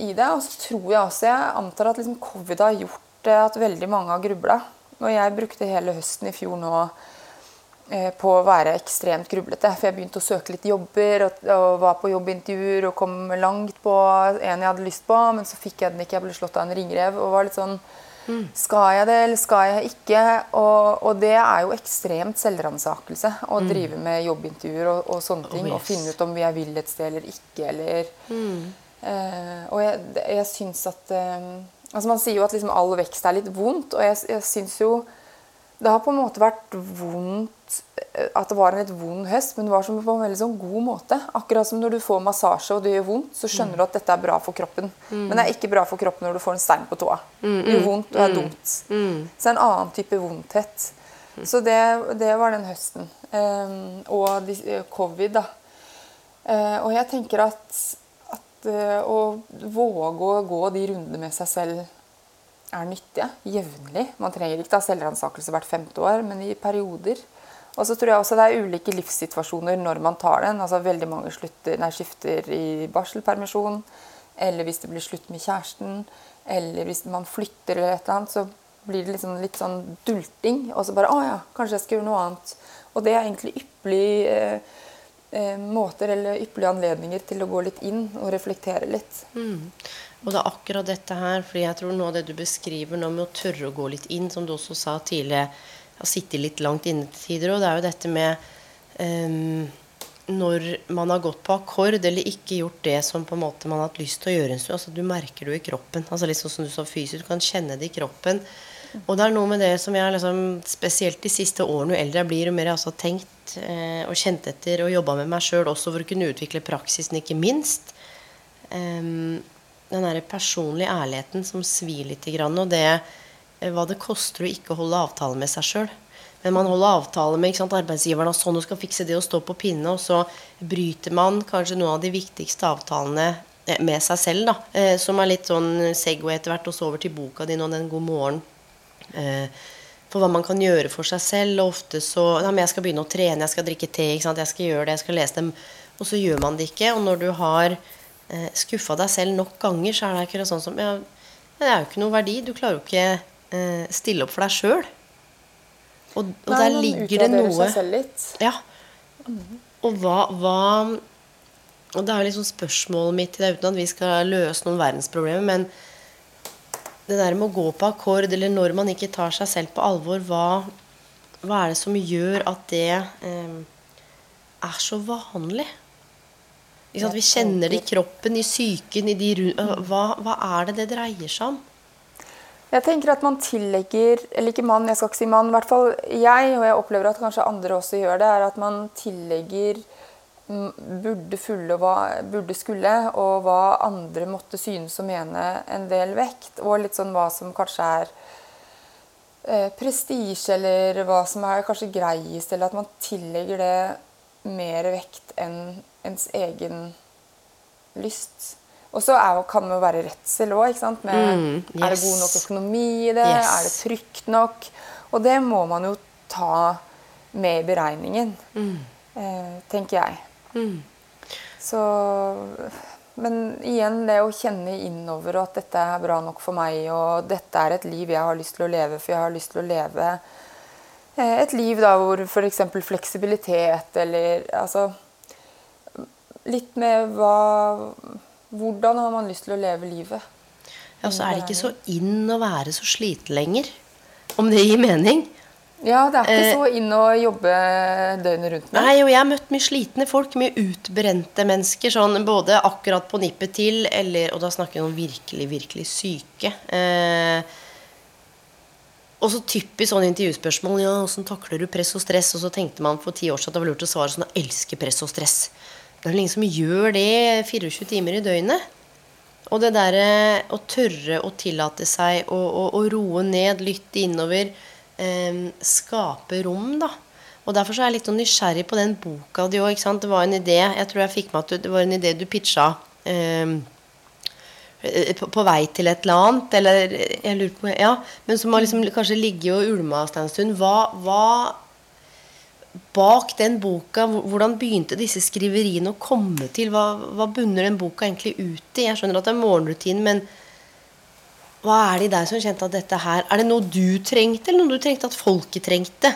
i det. Og så tror jeg også Jeg antar at liksom covid har gjort at veldig mange har grubla. Og jeg brukte hele høsten i fjor nå eh, på å være ekstremt grublete. For jeg begynte å søke litt jobber og, og, var på jobbintervjuer og kom langt på en jeg hadde lyst på, men så fikk jeg den ikke. Jeg ble slått av en ringrev. og var litt sånn skal jeg det, eller skal jeg ikke? Og, og det er jo ekstremt selvransakelse å mm. drive med jobbintervjuer og, og sånne ting. Oh, yes. Og finne ut om jeg vil et sted eller ikke, eller mm. eh, Og jeg, jeg syns at eh, Altså Man sier jo at liksom all vekst er litt vondt, og jeg, jeg syns jo det har på en måte vært vondt eh, at det var en litt vond høst, men det var som på en veldig sånn god måte. Akkurat som når du får massasje og det gjør vondt, så skjønner mm. du at dette er bra for kroppen. Mm. Men det er ikke bra for kroppen når du får en stein på tåa. Mm, det gjør mm, vondt og er mm. dumt. Mm. Så det er en annen type vondthet. Så det, det var den høsten. Um, og de, eh, covid, da. Uh, og jeg tenker at, at uh, å våge å gå de rundene med seg selv er nyttige jevnlig. Man trenger ikke ta selvransakelse hvert femte år, men i perioder. Og så tror jeg også det er ulike livssituasjoner når man tar den. Altså Veldig mange slutter, nei, skifter i barselpermisjon, eller hvis det blir slutt med kjæresten, eller hvis man flytter eller et eller annet, så blir det liksom litt sånn dulting. Og så bare Å ja, kanskje jeg skal gjøre noe annet. Og det er egentlig ypperlige eh, eh, måter eller ypperlige anledninger til å gå litt inn og reflektere litt. Mm. Og det er akkurat dette her, fordi jeg tror noe av det du beskriver nå med å tørre å gå litt inn, som du også sa tidligere, har sittet litt langt inne til tider, og det er jo dette med um, når man har gått på akkord eller ikke gjort det som på en måte man har hatt lyst til å gjøre en stund. Altså, du merker det jo i kroppen. altså litt sånn som du sa fysisk, Du kan kjenne det i kroppen. Og det er noe med det som jeg liksom, spesielt de siste årene, jo eldre jeg blir, jo mer jeg har tenkt eh, og kjent etter og jobba med meg sjøl også for å kunne utvikle praksisen, ikke minst. Um, den der personlige ærligheten som svir litt. Og det hva det koster å ikke holde avtale med seg sjøl. Men man holder avtale med sant, arbeidsgiveren og sånn og skal fikse det og stå på pinne, og så bryter man kanskje noen av de viktigste avtalene eh, med seg selv. da, eh, Som er litt sånn Segway etter hvert, og så over til boka di nå, den God morgen. for hva man kan gjøre for seg selv. Og ofte så ja, men 'Jeg skal begynne å trene, jeg skal drikke te, jeg skal gjøre det, jeg skal lese dem.' Og så gjør man det ikke. Og når du har eh, skuffa deg selv nok ganger, så er det ikke sånn som ja, Det er jo ikke noe verdi. Du klarer jo ikke eh, stille opp for deg sjøl. Og, og Nei, der ligger det noe seg selv litt. Ja. Og hva, hva Og det er liksom spørsmålet mitt til deg, uten at vi skal løse noen verdensproblemer, men det der med å gå på akkord, eller når man ikke tar seg selv på alvor, hva, hva er det som gjør at det eh, er så vanlig? Vi kjenner det i kroppen, i psyken, i de rundt hva, hva er det det dreier seg om? Jeg tenker at man tillegger Eller ikke mann, jeg skal ikke si mann. I hvert fall jeg, og jeg opplever at kanskje andre også gjør det, er at man tillegger burde, fulle, hva, burde skulle, og hva andre måtte synes og mene en del vekt. Og litt sånn hva som kanskje er eh, prestisje, eller hva som er kanskje greiest. Eller at man tillegger det mer vekt enn ens egen lyst. Og så kan det jo være redsel òg. Mm, yes. Er det god nok økonomi i det? Yes. Er det trygt nok? Og det må man jo ta med i beregningen, mm. eh, tenker jeg. Mm. Så Men igjen, det å kjenne innover at dette er bra nok for meg, og dette er et liv jeg har lyst til å leve, for jeg har lyst til å leve eh, et liv da hvor f.eks. fleksibilitet eller altså litt med hva Hvordan har man lyst til å leve livet? Ja, så er det ikke så inn å være så sliten lenger. Om det gir mening. Ja, det er ikke eh, så inn å jobbe døgnet rundt. Med. Nei, og jeg har møtt mye slitne folk, mye utbrente mennesker. Sånn, både akkurat på nippet til, eller, og da snakker vi om virkelig, virkelig syke. Eh, Og så typisk sånn intervjuspørsmål. Ja, åssen takler du press og stress? Og så tenkte man for ti år siden at det var lurt å svare sånn. Jeg elsker press og stress. Det er vel ingen som gjør det 24 timer i døgnet. Og det derre å tørre å tillate seg å, å, å roe ned, lytte innover, eh, skape rom, da. Og derfor så er jeg litt sånn nysgjerrig på den boka di òg. Det var en idé Jeg tror jeg fikk med at det var en idé du pitcha. Eh, på, på, vei til et eller annet, eller jeg lurer på Ja, men som har liksom kanskje ligget og ulma en stund. Hva, hva bak den boka, hvordan begynte disse skriveriene å komme til? Hva, hva bunner den boka egentlig ut i? Jeg skjønner at det er morgenrutinen, men hva er det i deg som kjente at dette her Er det noe du trengte, eller noe du trengte at folket trengte?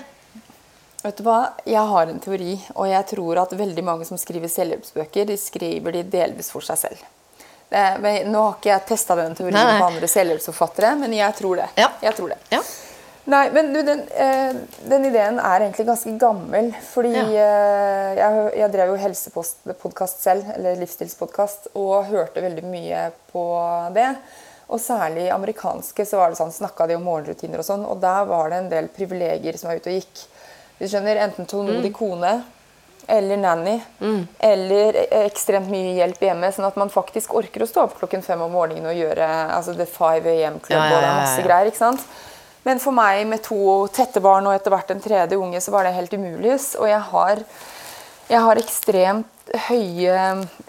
Vet du hva? Jeg har en teori, og jeg tror at veldig mange som skriver selvhjelpsbøker, de skriver de delvis for seg selv. Det, nå har ikke jeg testa den teorien nei, på andre selvhjelpsforfattere, men jeg tror det. Ja. Jeg tror det. Ja. Nei, men du, den, eh, den, ideen er egentlig ganske gammel. Fordi ja. eh, jeg, jeg, drev jo helsepodkast selv, eller livsstilspodkast, og hørte veldig mye på det. Og særlig amerikanske så var det sånn, snakka de om morgenrutiner og sånn, og der var det en del privilegier som var ute og gikk. Du skjønner, Enten tålmodig mm. kone eller nanny, mm. eller ekstremt mye hjelp hjemme, sånn at man faktisk orker å stå opp klokken fem om morgenen og gjøre altså the 5 am-klubb ja, ja, og masse greier. ikke sant? Men for meg med to tette barn og etter hvert en tredje unge, så var det helt umulig. Og jeg har, jeg har ekstremt høye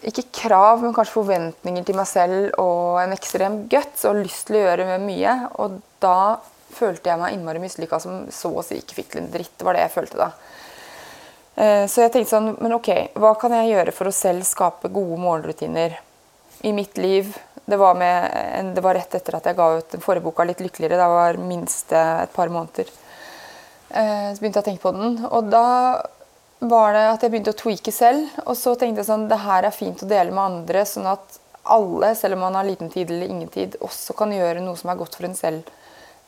ikke krav, men kanskje forventninger til meg selv og en ekstrem guts og lyst til å gjøre mye. Og da følte jeg meg innmari mislykka som så å si ikke fikk til en dritt. Var det jeg følte da. Eh, så jeg tenkte sånn Men ok, hva kan jeg gjøre for å selv skape gode morgenrutiner i mitt liv? Det var, med, det var rett etter at jeg ga ut den forrige boka, 'Litt lykkeligere'. Da var minste et par måneder. Eh, så begynte jeg å tenke på den. Og da var det at jeg begynte å tweake selv. Og så tenkte jeg sånn Det her er fint å dele med andre, sånn at alle, selv om man har liten tid eller ingen tid, også kan gjøre noe som er godt for en selv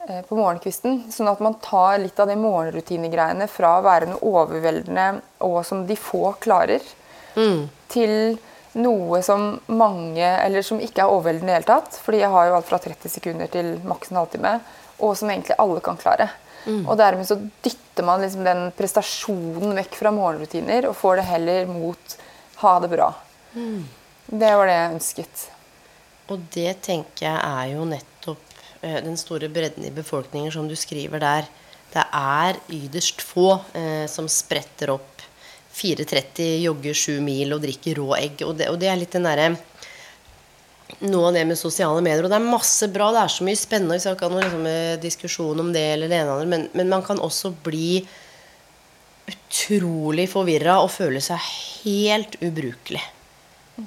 Eh, på morgenkvisten. Sånn at man tar litt av de morgenrutinegreiene fra å være noe overveldende og som de få klarer, mm. til noe som mange Eller som ikke er overveldende i det hele tatt. Fordi jeg har jo alt fra 30 sekunder til maks en halvtime. Og som egentlig alle kan klare. Mm. Og dermed så dytter man liksom den prestasjonen vekk fra morgenrutiner og får det heller mot ha det bra. Mm. Det var det jeg ønsket. Og det tenker jeg er jo nettopp Eh, den store bredden i befolkningen som du skriver der. Det er ytterst få eh, som spretter opp 4.30, jogger 7 mil og drikker rå egg. Og det, og det er litt den derre noe av det med sosiale medier. Og det er masse bra. Det er så mye spennende. Vi skal ikke ha liksom, eh, diskusjon om det eller det ene andre, men, men man kan også bli utrolig forvirra og føle seg helt ubrukelig.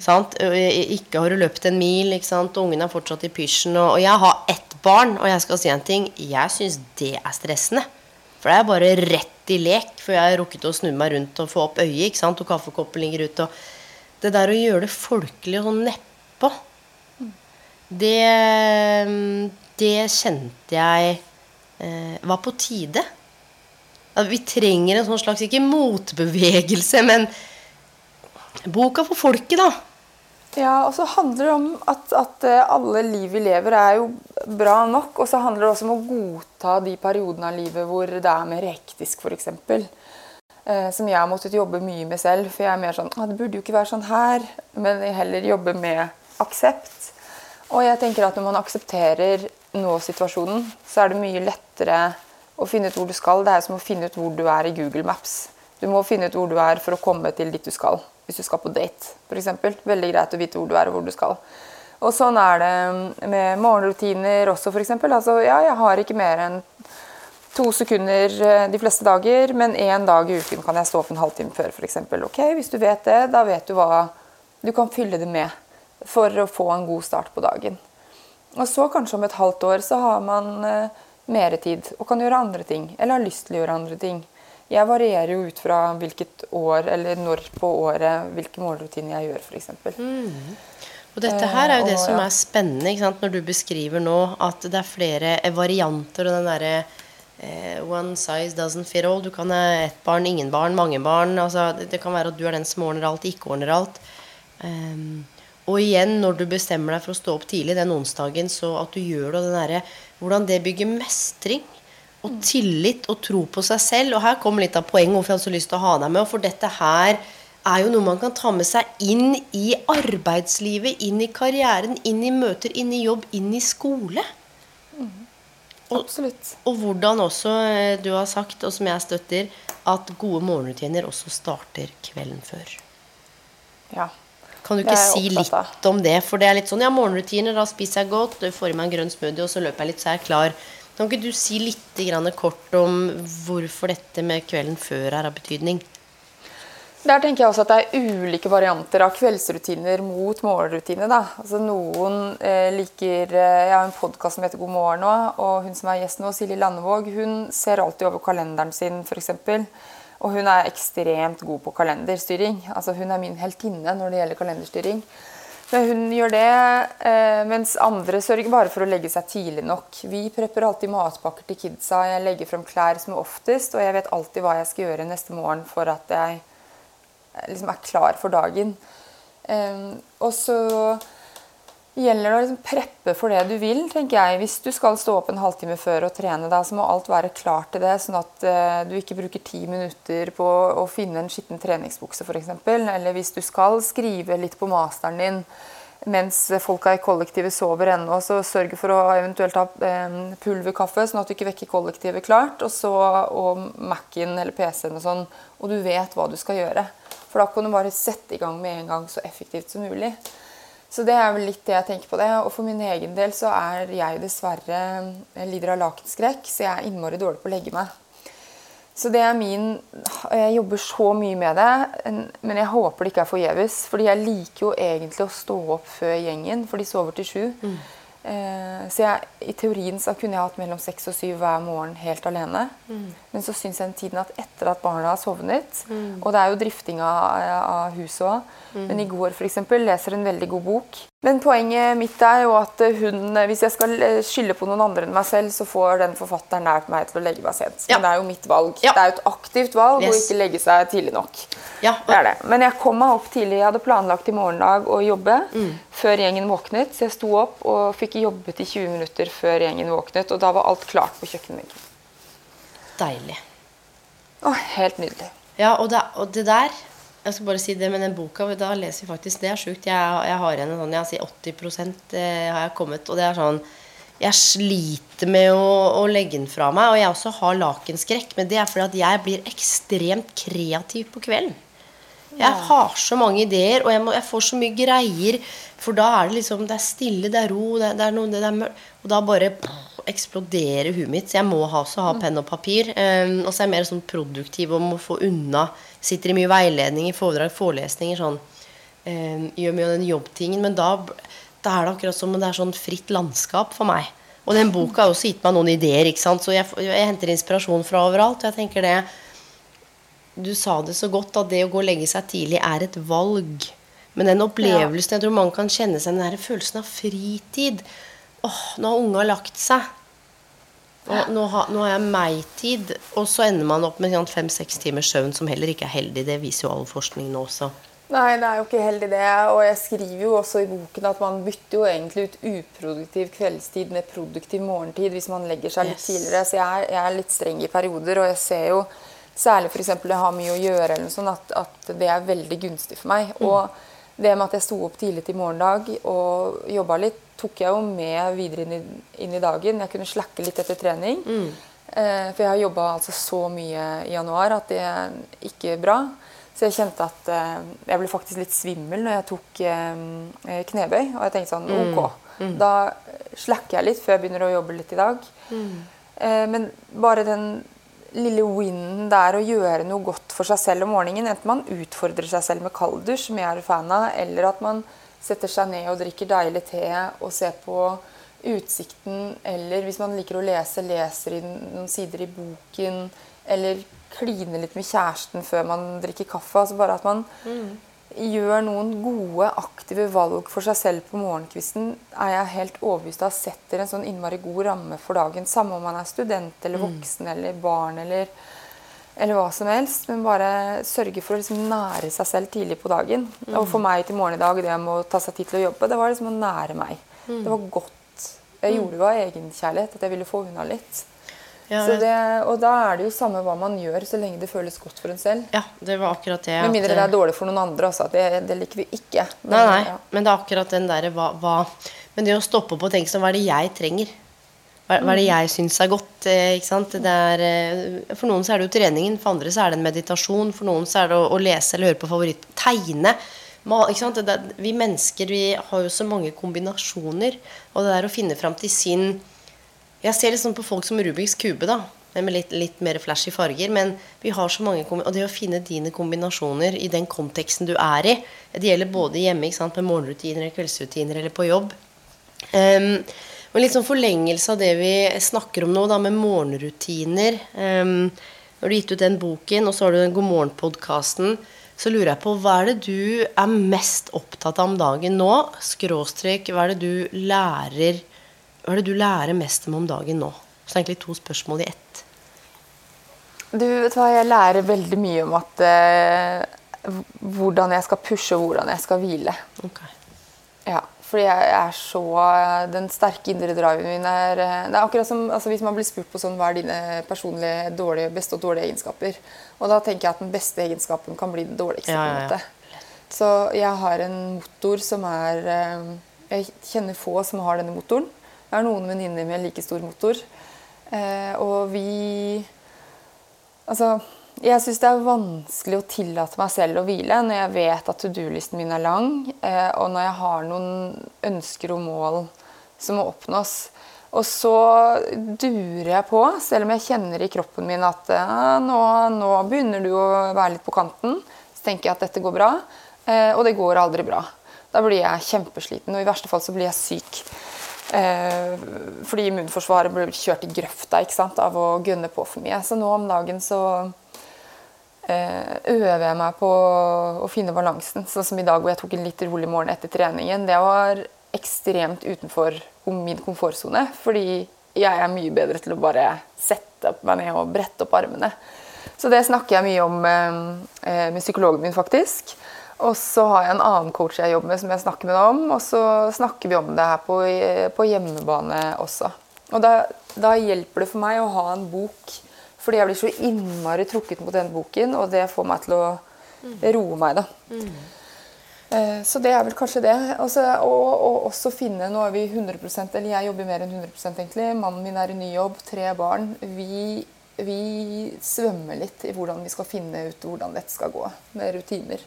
Sant? Ikke har du løpt en mil, ikke sant? ungen er fortsatt i pysjen. Og, og, jeg har ett barn, og jeg skal si en ting. Jeg syns det er stressende. For det er bare rett i lek før jeg rukket å snu meg rundt og få opp øyet. ikke sant? Og kaffekoppen ligger ute. Og det der å gjøre det folkelig og sånn nedpå, det, det kjente jeg eh, var på tide. At vi trenger en sånn slags, ikke motbevegelse, men boka for folket, da. Ja, og så handler det om at, at, eh, alle liv vi lever, er jo bra nok. Og så handler det også om å godta de periodene av livet hvor det er mer hektisk, f.eks. Eh, som jeg har måttet jobbe mye med selv. For jeg er mer sånn ah, Det burde jo ikke være sånn her. Men jeg heller jobbe med aksept. Og jeg tenker at når man aksepterer nå-situasjonen, så er det mye lettere å finne ut hvor du skal. Det er som å finne ut hvor du er i Google Maps. Du må finne ut hvor du er for å komme til dit du skal hvis du skal på date, f.eks. Veldig greit å vite hvor du er og hvor du skal. Og sånn er det med morgenrutiner også, f.eks. Altså, ja, jeg har ikke mer enn to sekunder eh, de fleste dager, men én dag i uken kan jeg stå opp en halvtime før, f.eks. Ok, hvis du vet det, da vet du hva du kan fylle det med for å få en god start på dagen. Og så kanskje om et halvt år så har man uh, mer tid og kan gjøre andre ting, eller har lyst til å gjøre andre ting. Jeg varierer jo ut fra hvilket år eller når på året hvilke målrutiner jeg gjør, f.eks. Mm. Og dette her er jo det som er spennende når du beskriver nå at det er flere varianter. og den der, eh, One size doesn't fit all. Du kan ha ett barn, ingen barn, mange barn. Altså, det, det, kan være at du er den som ordner alt, ikke ordner alt. Um, og igjen, når du bestemmer deg for å stå opp tidlig den onsdagen, så at du gjør det, og den derre Hvordan det bygger mestring Og tillit og tro på seg selv. Og her kommer litt av poenget hvorfor jeg hadde så lyst til å ha deg med. For dette her er jo noe man kan ta med seg inn i arbeidslivet, inn i karrieren, inn i møter, inn i jobb, inn i skole. Og, Absolutt. og hvordan også eh, du har sagt, og som jeg støtter, at gode morgenrutiner også starter kvelden før. Ja. Kan du ikke si litt om det? For det er litt sånn, ja, morgenrutiner, da spiser jeg godt, får i meg en grønn smoothie, og så løper jeg litt, så er jeg klar. Kan ikke du si litt kort om hvorfor dette med kvelden før er av betydning? Der tenker jeg også at det er ulike varianter av kveldsrutiner mot morgenrutiner. Da. Altså noen eh, liker eh, Jeg har en podkast som heter God morgen nå, og hun som er gjest nå, Silje Landevåg, hun ser alltid over kalenderen sin, f.eks. Og hun er ekstremt god på kalenderstyring. Altså Hun er min heltinne når det gjelder kalenderstyring. Hun gjør det, eh, mens andre sørger bare for å legge seg tidlig nok. Vi prepper alltid matpakker til kidsa. Jeg legger frem klær som er oftest, og jeg vet alltid hva jeg skal gjøre neste morgen for at jeg liksom er klar for dagen. Ehm, og så gjelder det å liksom preppe for det du vil, tenker jeg. Hvis du skal stå opp en halvtime før og trene, deg, så må alt være klart til det, sånn at eh, du ikke bruker ti minutter på å finne en skitten treningsbukse, f.eks. Eller hvis du skal skrive litt på masteren din mens folka i kollektivet sover ennå, så sørg for å eventuelt ha eh, pulverkaffe, sånn at du ikke vekker kollektivet klart, og så og Mac-en eller PC-en og sånn, og du vet hva du skal gjøre. For da kan du bare sette i gang med en gang så effektivt som mulig. Så det er vel litt det jeg tenker på det. Og for min egen del så er jeg dessverre jeg lider av lakenskrekk, så jeg er innmari dårlig på å legge meg. Så det er min Jeg jobber så mye med det, men jeg håper det ikke er forgjeves. Fordi jeg liker jo egentlig å stå opp før gjengen, for de sover til sju. Eh, så jeg, i teorien så kunne jeg hatt mellom seks og syv hver morgen helt alene. Men så syns jeg den tiden at etter at barna har sovnet Og det er jo drifting av, av huset òg. Men i går for eksempel, leser en veldig god bok. Men poenget mitt er jo at hun, hvis jeg skal skylde på noen andre enn meg selv, så får den forfatteren nært meg til å legge meg sent. Ja. Men det er jo mitt valg. Ja. Det er jo et aktivt valg å ikke legge seg tidlig nok. Ja, Det det. Men jeg kom meg opp tidlig. Jeg hadde planlagt i morgendag å jobbe Mm. før gjengen våknet. Så jeg sto opp og fikk jobbet i 20 minutter før gjengen våknet. Og da var alt klart på kjøkkenbenken. Deilig. Å, helt nydelig. Ja, og det, og det der Jeg skal bare si det men den boka, da leser vi faktisk Det er sjukt. Jeg, jeg har en sånn Jeg sier 80 eh, har jeg kommet, og det er sånn Jeg sliter med å, å legge den fra meg. Og jeg også har lakenskrekk, men det er fordi at jeg blir ekstremt kreativ på kvelden. Jeg har så mange ideer, og jeg, må, jeg får så mye greier. For da er det liksom Det er stille, det er ro, det, det er noe det er mørkt. Og da bare pff, eksploderer huet mitt. Så jeg må ha, også ha penn og papir. Um, og så er jeg mer sånn produktiv og må få unna. Sitter i mye veiledning, i foredrag, forelesninger, sånn. Eh, gjør mye av den jobbtingen. Men da, da er det akkurat som om det er sånn fritt landskap for meg. Og den boka har også gitt meg noen ideer, ikke sant. Så jeg, jeg henter inspirasjon fra overalt. Og jeg tenker det du sa det så godt at det å gå og legge seg tidlig er et valg. Men den opplevelsen jeg tror mange kan kjenne seg den der følelsen av fritid. Åh, nå har unga lagt seg. Og nå, har, nå har jeg meg-tid. Og så ender man opp med sånn fem-seks timers søvn, som heller ikke er heldig. Det viser jo all forskning nå også. Nei, det er jo ikke heldig det. Og jeg skriver jo også i boken at man bytter jo egentlig ut uproduktiv kveldstid med produktiv morgentid hvis man legger seg litt Yes. tidligere. Så jeg er, jeg er litt streng i perioder, og jeg ser jo særlig f.eks. jeg har mye å gjøre, eller noe sånt, at, at det er veldig gunstig for meg. Og det med at jeg sto opp tidlig til morgendag og jobba litt, tok jeg jo med videre inn i, inn i dagen. Jeg kunne slakke litt etter trening. Eh, for jeg har jobba altså så mye i januar at det er ikke bra. Så jeg kjente at eh, jeg ble faktisk litt svimmel når jeg tok eh, knebøy. Og jeg tenkte sånn OK, da slakker jeg litt før jeg begynner å jobbe litt i dag. Eh, men bare den lille winnen der å gjøre noe godt for seg selv om morgenen, enten man utfordrer seg selv med kalddusj, som jeg er fan av, eller at man setter seg ned og drikker deilig te og ser på utsikten, eller hvis man liker å lese, leser i noen sider i boken, eller kline litt med kjæresten før man drikker kaffe. Altså bare at man gjør noen gode, aktive valg for seg selv på morgenkvisten, er jeg helt overbevist av setter en sånn innmari god ramme for dagen. Samme om man er student eller voksen eller barn eller, eller hva som helst. Men bare sørge for å liksom nære seg selv tidlig på dagen. Og for meg til morgen i dag, det med å ta seg tid til å jobbe, det var liksom å nære meg. Det var godt. Jeg gjorde det av egenkjærlighet, at jeg ville få unna litt. Ja, Så det, og da er det jo samme hva man gjør, så lenge det føles godt for en selv. Ja, det var akkurat det. Med mindre det er dårlig for noen andre. Altså, det, det liker vi ikke. Men, Nei, nei, ja. men det er akkurat den derre hva, hva Men det å stoppe opp og tenke sånn Hva er det jeg trenger? Hva, hva er det jeg syns er godt? Eh, ikke sant? Det er, eh, for noen så er det jo treningen, for andre så er det en meditasjon, for noen så er det å, å lese eller høre på favoritt. Tegne. Ikke sant? Det, vi mennesker vi har jo så mange kombinasjoner. Og det der å finne fram til sin Jeg ser litt sånn på folk som Rubiks kube, da. Med litt, litt mer flashy farger. Men vi har så mange Og det å finne dine kombinasjoner i den konteksten du er i Det gjelder både hjemme ikke sant, med morgenrutiner eller kveldsrutiner eller på jobb. Um, og litt sånn forlengelse av det vi snakker om nå, da, med morgenrutiner. Um, når du har gitt ut den boken, og så har du den God morgen-podkasten, så lurer jeg på hva er det du er mest opptatt av om dagen nå? Skråstrek, hva er det du lærer Hva er det du lærer mest om om dagen nå? Så egentlig to spørsmål i ett. Du vet hva, Jeg lærer veldig mye om at uh, hvordan jeg skal pushe, og hvordan jeg skal hvile. Ok. Ja, fordi jeg er så Den sterke indre driven min er eh, Det er akkurat som altså hvis man blir spurt på sånn Hva er dine personlige dårlige, beste og dårlige egenskaper? Og da tenker jeg at den beste egenskapen kan bli den dårligste. Ja, ja, en ja. Så jeg har en motor som er eh, Jeg kjenner få som har denne motoren. Jeg har noen venninner med like stor motor. Eh, og vi Altså, jeg syns det er vanskelig å tillate meg selv å hvile når jeg vet at to do-listen min er lang, eh, og når jeg har noen ønsker og mål som må oppnås. Og så durer jeg på, selv om jeg kjenner i kroppen min at eh, nå, nå begynner du å være litt på kanten. Så tenker jeg at dette går bra, eh, og det går aldri bra. Da blir jeg kjempesliten, og i verste fall så blir jeg syk. Fordi immunforsvaret blir kjørt i grøfta ikke sant, av å gunne på for mye. Så nå om dagen så øver jeg meg på å finne balansen. Sånn som i dag hvor jeg tok en litt rolig morgen etter treningen. Det var ekstremt utenfor min komfortsone. Fordi jeg er mye bedre til å bare sette opp meg ned og brette opp armene. Så det snakker jeg mye om eh, med psykologen min, faktisk. Og så har jeg en annen coach jeg jobber med, som jeg snakker med om. Og så snakker vi om det her på, på hjemmebane også. Og da, da hjelper det for meg å ha en bok, fordi jeg blir så innmari trukket mot den boken, og det får meg til å roe meg, da. Mm. Så det er vel kanskje det. Også, og, og også finne Nå er vi 100% eller jeg jobber mer enn 100 egentlig. Mannen min er i ny jobb, tre barn. Vi, vi svømmer litt i hvordan vi skal finne ut hvordan dette skal gå, med rutiner.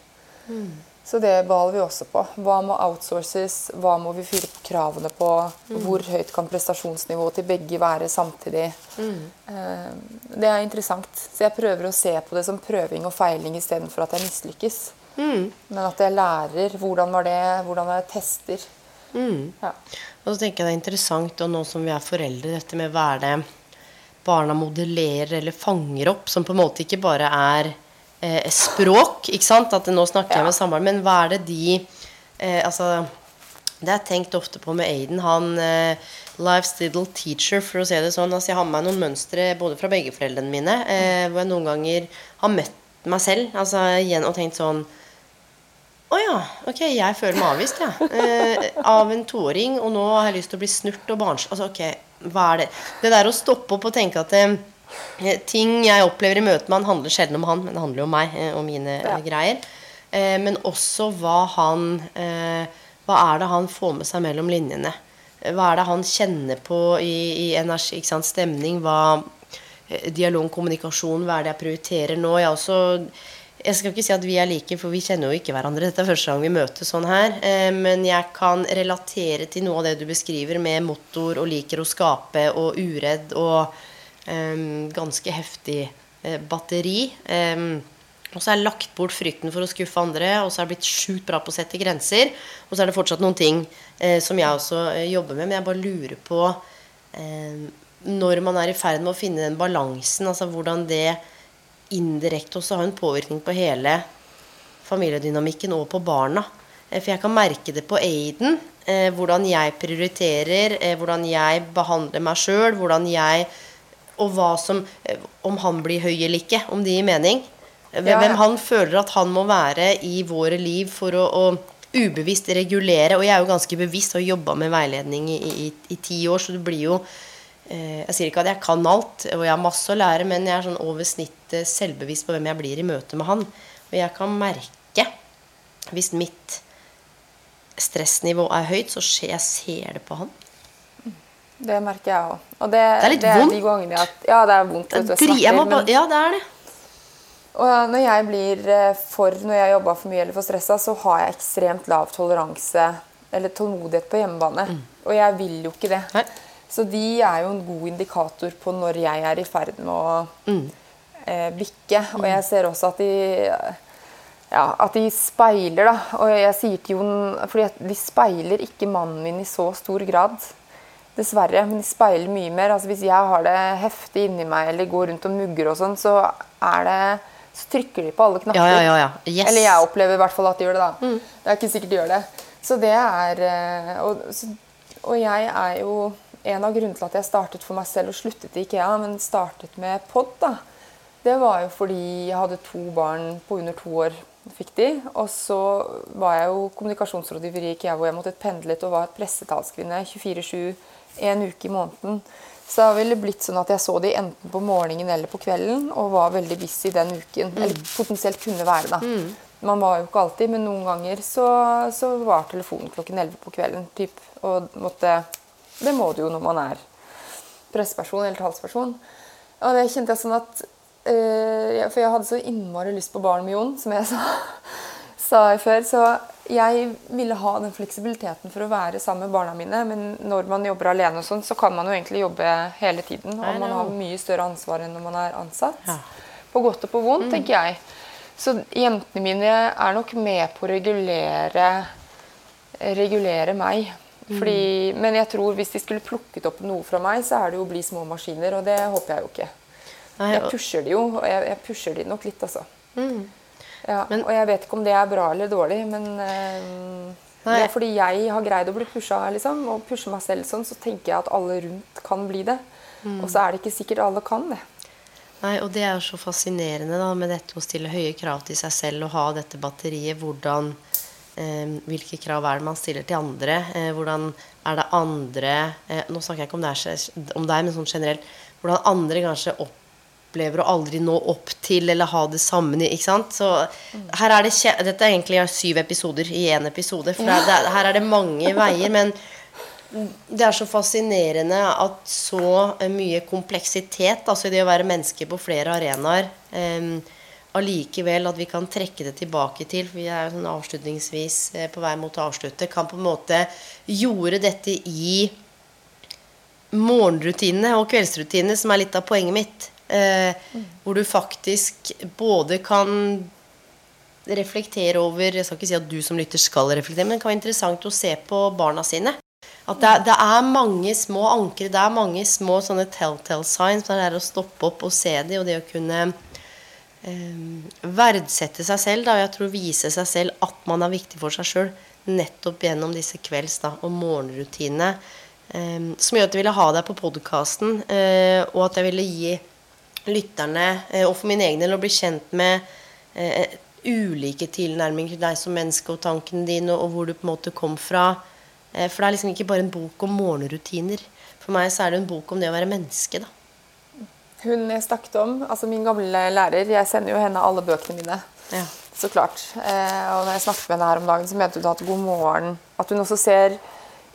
Så det baler vi også på. Hva må outsources? Hva må vi fyre på kravene på? Hvor høyt kan prestasjonsnivået til begge være samtidig? Eh, Det er interessant. Så jeg prøver å se på det som prøving og feiling istedenfor at jeg mislykkes. Men at jeg lærer. Hvordan var det? Hvordan jeg tester? Ja. Og så tenker jeg det er interessant, og nå som vi er foreldre, dette med hva er det barna modellerer eller fanger opp, som på en måte ikke bare er eh, språk, ikke sant? At nå snakker jeg med samboeren, men hva er det de eh, Altså, det har jeg tenkt ofte på med Aiden. Han eh, Life's little teacher, for å si det sånn. Altså, jeg har med meg noen mønstre både fra begge foreldrene mine, eh, hvor jeg noen ganger har møtt meg selv altså, igjen og tenkt sånn å ja, ok, jeg føler meg avvist, jeg. Eh, av en toåring, og nå har jeg lyst til å bli snurt og barns... Altså, ok, hva er det? Det der å stoppe opp og tenke at eh, ting jeg opplever i møte med han, handler sjelden om han, men det handler jo om meg eh, og mine eh, Ja. greier. Eh, men også hva han eh, Hva er det han får med seg mellom linjene? Eh, Hva er det han kjenner på i, i energi, sant, stemning? Hva eh, Dialog, kommunikasjon, hva er det jeg prioriterer nå? Jeg, også, jeg skal ikke si at vi er like, for vi kjenner jo ikke hverandre. Dette er første gang vi møtes sånn her. Eh, men jeg kan relatere til noe av det du beskriver med motor og liker å skape og uredd og eh, ganske heftig eh, batteri. Og så har jeg lagt bort frykten for å skuffe andre, og så har jeg blitt sjukt bra på å sette grenser. Og så er det fortsatt noen ting eh, som jeg også eh, jobber med, men jeg bare lurer på når man er i ferd med å finne den balansen, altså hvordan det indirekte også har en påvirkning på hele familiedynamikken og på barna. For jeg kan merke det på Aiden, hvordan jeg prioriterer, hvordan jeg behandler meg sjøl, hvordan jeg Og hva som eh, Om han blir høy eller ikke, om det gir mening. Hvem Ja, ja. han føler at han må være i våre liv for å, å ubevisst regulere. Og jeg er jo ganske bevisst og har jobba med veiledning i, i, i ti år, så det blir jo eh, Jeg sier ikke at jeg kan alt, og jeg har masse å lære, men jeg er sånn over snittet selvbevisst på hvem jeg blir i møte med han. Og jeg kan merke hvis mitt stressnivå er høyt, så ser jeg ser det på han. Det merker jeg òg. Og det, Det er litt det er vondt. de gangene at, ja, det er vondt. Det er jeg må men- ja, det er det. Og når jeg blir eh, for Når jeg jobba for mye eller for stressa, så har jeg ekstremt lav toleranse eller tålmodighet på hjemmebane. Og jeg vil jo ikke det. Nei. Så de er jo en god indikator på når jeg er i ferd med å eh, bikke. Og jeg ser også at de ja, at de speiler, da. Og jeg sier til Jon fordi de speiler ikke mannen min i så stor grad. Dessverre. Men de speiler mye mer. Altså Hvis jeg har det heftig inni meg eller går rundt og mugger og sånn, så er det så trykker de på alle knapper. Ja, ja, ja. Yes. Eller jeg opplever i hvert fall at de gjør det, da. Det er ikke sikkert de gjør det. Så det er eh, og, så, og jeg er jo En av grunnene til at jeg startet for meg selv og sluttet i Ikea, men startet med pod, da, det var jo fordi jeg hadde to barn på under to år. fikk de, Og så var jeg jo kommunikasjonsrådgiver i Ikea hvor jeg måtte pendlet og var pressetalskvinne 24-7 en uke i måneden. Så det ville blitt sånn at jeg så de enten på morgenen eller på kvelden og var veldig busy den uken. Eller potensielt kunne være, da. Man var jo ikke alltid, men noen ganger så, så var telefonen klokken 11 på kvelden. Typ, og måtte Det må du jo når man er presseperson eller talsperson. Og det kjente jeg sånn at øh, For jeg hadde så innmari lyst på barn med Jon, som jeg sa, sa før. Så jeg ville ha den fleksibiliteten for å være sammen med barna mine. Men når man jobber alene, og sånn, så kan man jo egentlig jobbe hele tiden. Og man har mye større ansvar enn når man er ansatt. Ja. På godt og på vondt, tenker jeg. Så jentene mine er nok med på å regulere, regulere meg. Fordi, Men jeg tror hvis de skulle plukket opp noe fra meg, så er det jo å bli små maskiner. Og det håper jeg jo ikke. Nei, Jeg pusher de jo, og jeg, jeg pusher de nok litt, altså. Ja, Men- og jeg vet ikke om det er bra eller dårlig, men eh, det er fordi jeg har greid å bli pusha, liksom, og pushe meg selv sånn, så tenker jeg at alle rundt kan bli det. Og så er det ikke sikkert alle kan det. Nei, og det er jo så fascinerende da, med dette å stille høye krav til seg selv og ha dette batteriet. Hvordan, eh, hvilke krav er det man stiller til andre? Eh, hvordan er det andre Nå snakker jeg ikke om, det er, om deg, men sånn generelt. Hvordan andre kanskje opplever å aldri nå opp til eller ha det samme. Ikke sant? Så her er det Dette er egentlig syv episoder i én episode. For det, det, er- her er det mange veier. Men det er så fascinerende at så mye kompleksitet, altså det å være menneske på flere arenaer, um, allikevel at vi kan trekke det tilbake til for Vi er jo sånn avslutningsvis eh, på vei mot å avslutte. Kan på en måte gjorde dette i morgenrutinene og kveldsrutinene, som er litt av poenget mitt. Eh, Hvor du faktisk både kan reflektere over Jeg skal ikke si at du som lytter skal reflektere, men det kan være interessant å se på barna sine. At det, det er mange små ankre, det er mange små sånne telltale signs. Det er å stoppe opp og se dem, og det å kunne eh, verdsette seg selv. Da, og jeg tror vise seg selv at man er viktig for seg sjøl. Nettopp gjennom disse kvelds- da, og morgenrutinene. eh, som gjør at jeg ville ha deg på podkasten, eh, og at jeg ville gi lytterne, eh, og for min egen del, å bli kjent med eh, ulike tilnærminger til deg som menneske og tankene dine, og hvor du på en måte kom fra. Eh, for det er liksom ikke bare en bok om morgenrutiner. For meg så er det en bok om det å være menneske, da. Hun jeg snakket om, altså min gamle lærer, jeg sender jo henne alle bøkene mine. Ja. Så klart. Eh, og når jeg snakket med henne her om dagen, så mente hun at god morgen At hun også ser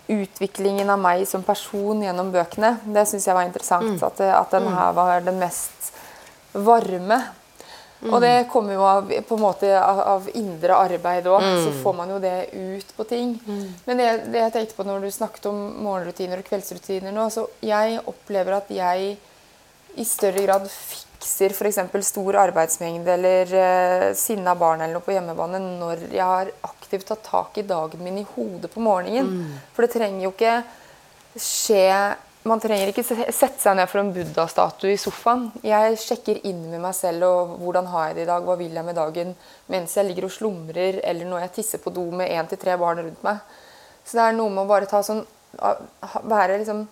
utviklingen av meg som person gjennom bøkene. Det syns jeg var interessant. At, det- at den her var den mest varme. Og det kommer jo av, på en måte av, av indre arbeid òg. Så får man jo det ut på ting. Men det, det jeg tenkte på når du snakket om morgenrutiner og kveldsrutiner nå, så jeg opplever at jeg i større grad fikser f.eks. stor arbeidsmengde eller uh, sinna barn eller noe på hjemmebane når jeg har aktivt ta tak i dagen min i hodet på morgenen. For det trenger jo ikke skje Man trenger ikke sette seg ned for en buddha-statue i sofaen. Jeg sjekker inn med meg selv og hvordan har jeg det i dag, hva vil jeg med dagen, mens jeg ligger og slumrer, eller når jeg tisser på do med én til tre barn rundt meg. Så det er noe med å bare ta sånn Være liksom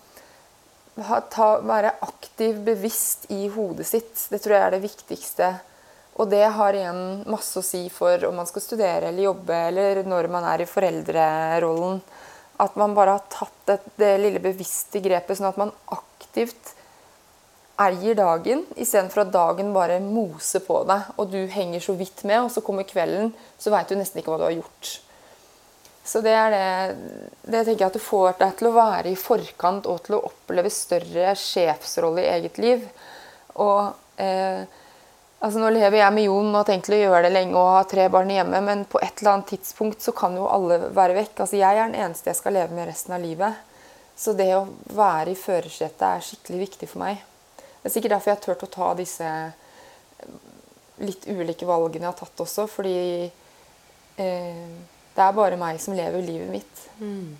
ta, være aktiv, bevisst i hodet sitt. Det tror jeg er det viktigste. Og det har igjen masse å si for om man skal studere eller jobbe, eller når man er i foreldrerollen. At man bare har tatt det, det lille bevisste grepet, sånn at man aktivt eier dagen, istedenfor at dagen bare moser på deg, og du henger så vidt med, og så kommer kvelden, så veit du nesten ikke hva du har gjort. Så det er det, det tenker jeg at du får deg til å være i forkant og til å oppleve større sjefsrolle i eget liv. Og eh, altså Nå lever jeg med Jon og har tenkt å gjøre det lenge og ha tre barn hjemme, men på et eller annet tidspunkt så kan jo alle være vekk. Altså Jeg er den eneste jeg skal leve med resten av livet. Så det å være i førersetet er skikkelig viktig for meg. Det er sikkert derfor jeg har turt å ta disse litt ulike valgene jeg har tatt også, fordi eh, det er bare meg som lever livet mitt. Mm.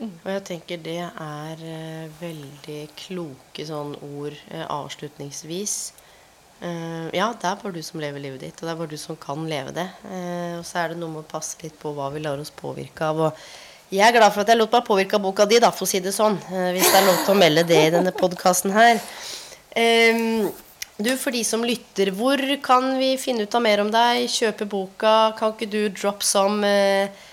Mm. Og jeg tenker det er uh, veldig kloke sånn ord uh, avslutningsvis. Uh, ja, det er bare du som lever livet ditt, og det er bare du som kan leve det. og så er det noe med å passe litt på hva vi lar oss påvirke av. Og jeg er glad for at jeg lot meg påvirke av boka di, da, for å si det sånn. hvis det er lov til å melde det i denne podkasten her. Du, For de som lytter, hvor kan vi finne ut av mer om deg? Kjøpe boka? Kan ikke du drop some eh, eh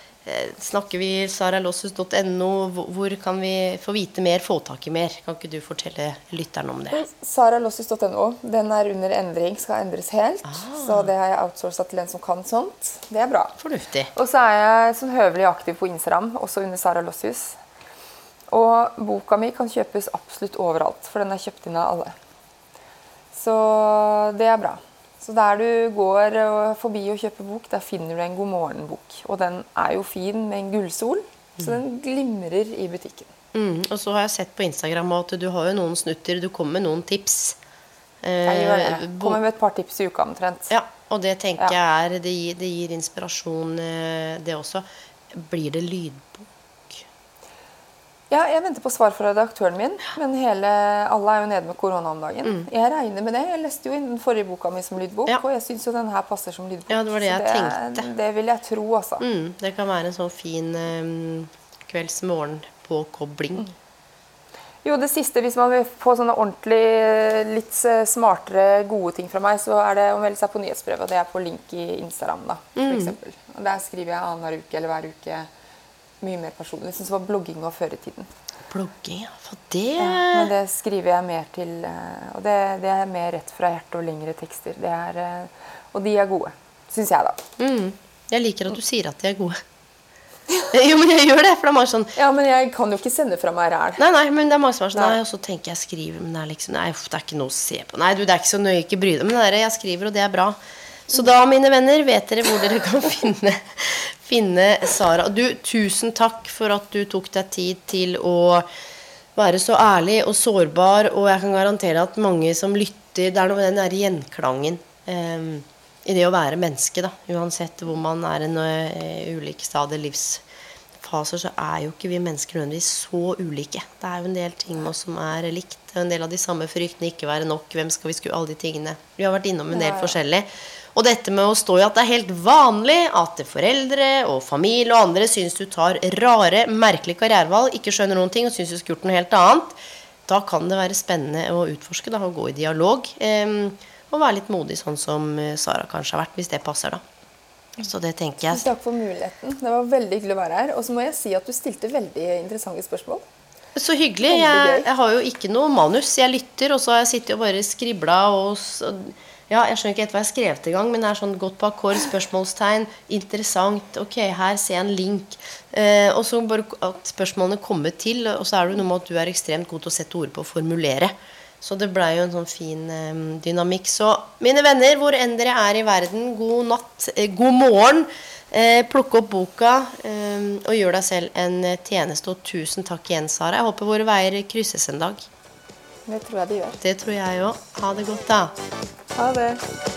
Snakker vi saralossus.no? Hvor kan vi få vite mer, få tak i mer? Kan ikke du fortelle lytterne om det? Saralossus.no. Den er under endring, skal endres helt. Ah. Så det har jeg outsourca til en som kan sånt. Det er bra. Fornuftig. Og så er jeg som høvelig aktiv på Instagram, også under Sara Lossus. Og boka mi kan kjøpes absolutt overalt, for den er kjøpt inn av alle. Så det er bra. Så der du går forbi og kjøper bok, der finner du en God morgen-bok. Og den er jo fin med en gullsol, så den glimrer i butikken. Mm, og så har jeg sett på Instagram at du har jo noen snutter. Du kommer med noen tips. Jeg gjør det. Eh, kommer med et par tips i uka omtrent. Ja, og det tenker ja. jeg er det gir, det gir inspirasjon, eh, det også. Blir det lydbok? Ja, jeg venter på svar fra redaktøren min. Men hele, alle er jo nede med korona om dagen. Mm. Jeg regner med det. Jeg leste jo inn den forrige boka mi som lydbok, ja. og jeg syns jo denne her passer som lydbok. Ja, Det var det jeg det, tenkte. Det vil jeg tro, altså. Mm, det kan være en sånn fin um, kvelds-morgen-påkobling. Mm. Jo, det siste, hvis man vil få sånne ordentlig litt smartere, gode ting fra meg, så er det å melde seg på nyhetsbrevet. Det er på link i Instagram, da, for mm. Der skriver jeg annenhver uke eller hver uke mye mer personlig. Jeg syns det var blogging og før i tiden. Blogging, ja. For det ja, Men det skriver jeg mer til. Eh, og det, det er mer rett fra hjertet og lengre tekster. Er, eh, og de er gode. Syns jeg, da. Mm. Jeg liker at du sier at de er gode. jo, men jeg gjør det. For det er mange sånn Ja, men jeg kan jo ikke sende fra meg ræl. Nei, nei, men det er mange som er sånn Nei, og så tenker jeg skriver, men det er liksom Nei, det er ikke noe å se på. Nei, du, det er ikke så nøye, ikke bry deg. Men det der, jeg skriver, og det er bra. Så da, mine venner, vet dere hvor dere kan finne, finne Sara. Du, tusen takk for at du tok deg tid til å være så ærlig og sårbar. Og jeg kan garantere at mange som lytter Det er noe med den der gjenklangen um, i det å være menneske, da. Uansett hvor man er i uh, ulike stadier livsfaser, så er jo ikke vi mennesker nødvendigvis så ulike. Det er jo en del ting med oss som er likt. En del av de samme fryktene, ikke være nok, hvem skal vi skue, alle de tingene. Vi har vært innom en del ja, ja. forskjellig. Og dette med å stå i at det er helt vanlig at foreldre og familie og andre syns du tar rare, merkelige karrierevalg, ikke skjønner noen ting og syns du skulle gjort noe helt annet, da kan det være spennende å utforske da, og gå i dialog. Eh, og være litt modig, sånn som eh, Sara kanskje har vært, hvis det passer, da. Så det tenker jeg. Takk for muligheten. Det var veldig hyggelig å være her. Og så må jeg si at du stilte veldig interessante spørsmål. Så hyggelig. Jeg, jeg, har jo ikke noe manus. Jeg lytter, og så har jeg sittet og bare skribla og ja, jeg skjønner ikke helt hva jeg skrev til gang, men det er sånn godt på akkord, spørsmålstegn, interessant, ok, her ser jeg en link. Eh, og så bare at spørsmålene kommer til, og så er det noe med at du er ekstremt god til å sette ord på å formulere. Så det blei jo en sånn fin eh, dynamikk. Så mine venner, hvor enn dere er i verden, god natt, eh, god morgen. Eh, plukke opp boka eh, og gjør deg selv en tjeneste. Og tusen takk igjen, Sara. Jeg håper våre veier krysses en dag. Det tror jeg det gjør. Det tror jeg òg. Ha det godt, da. Ha det.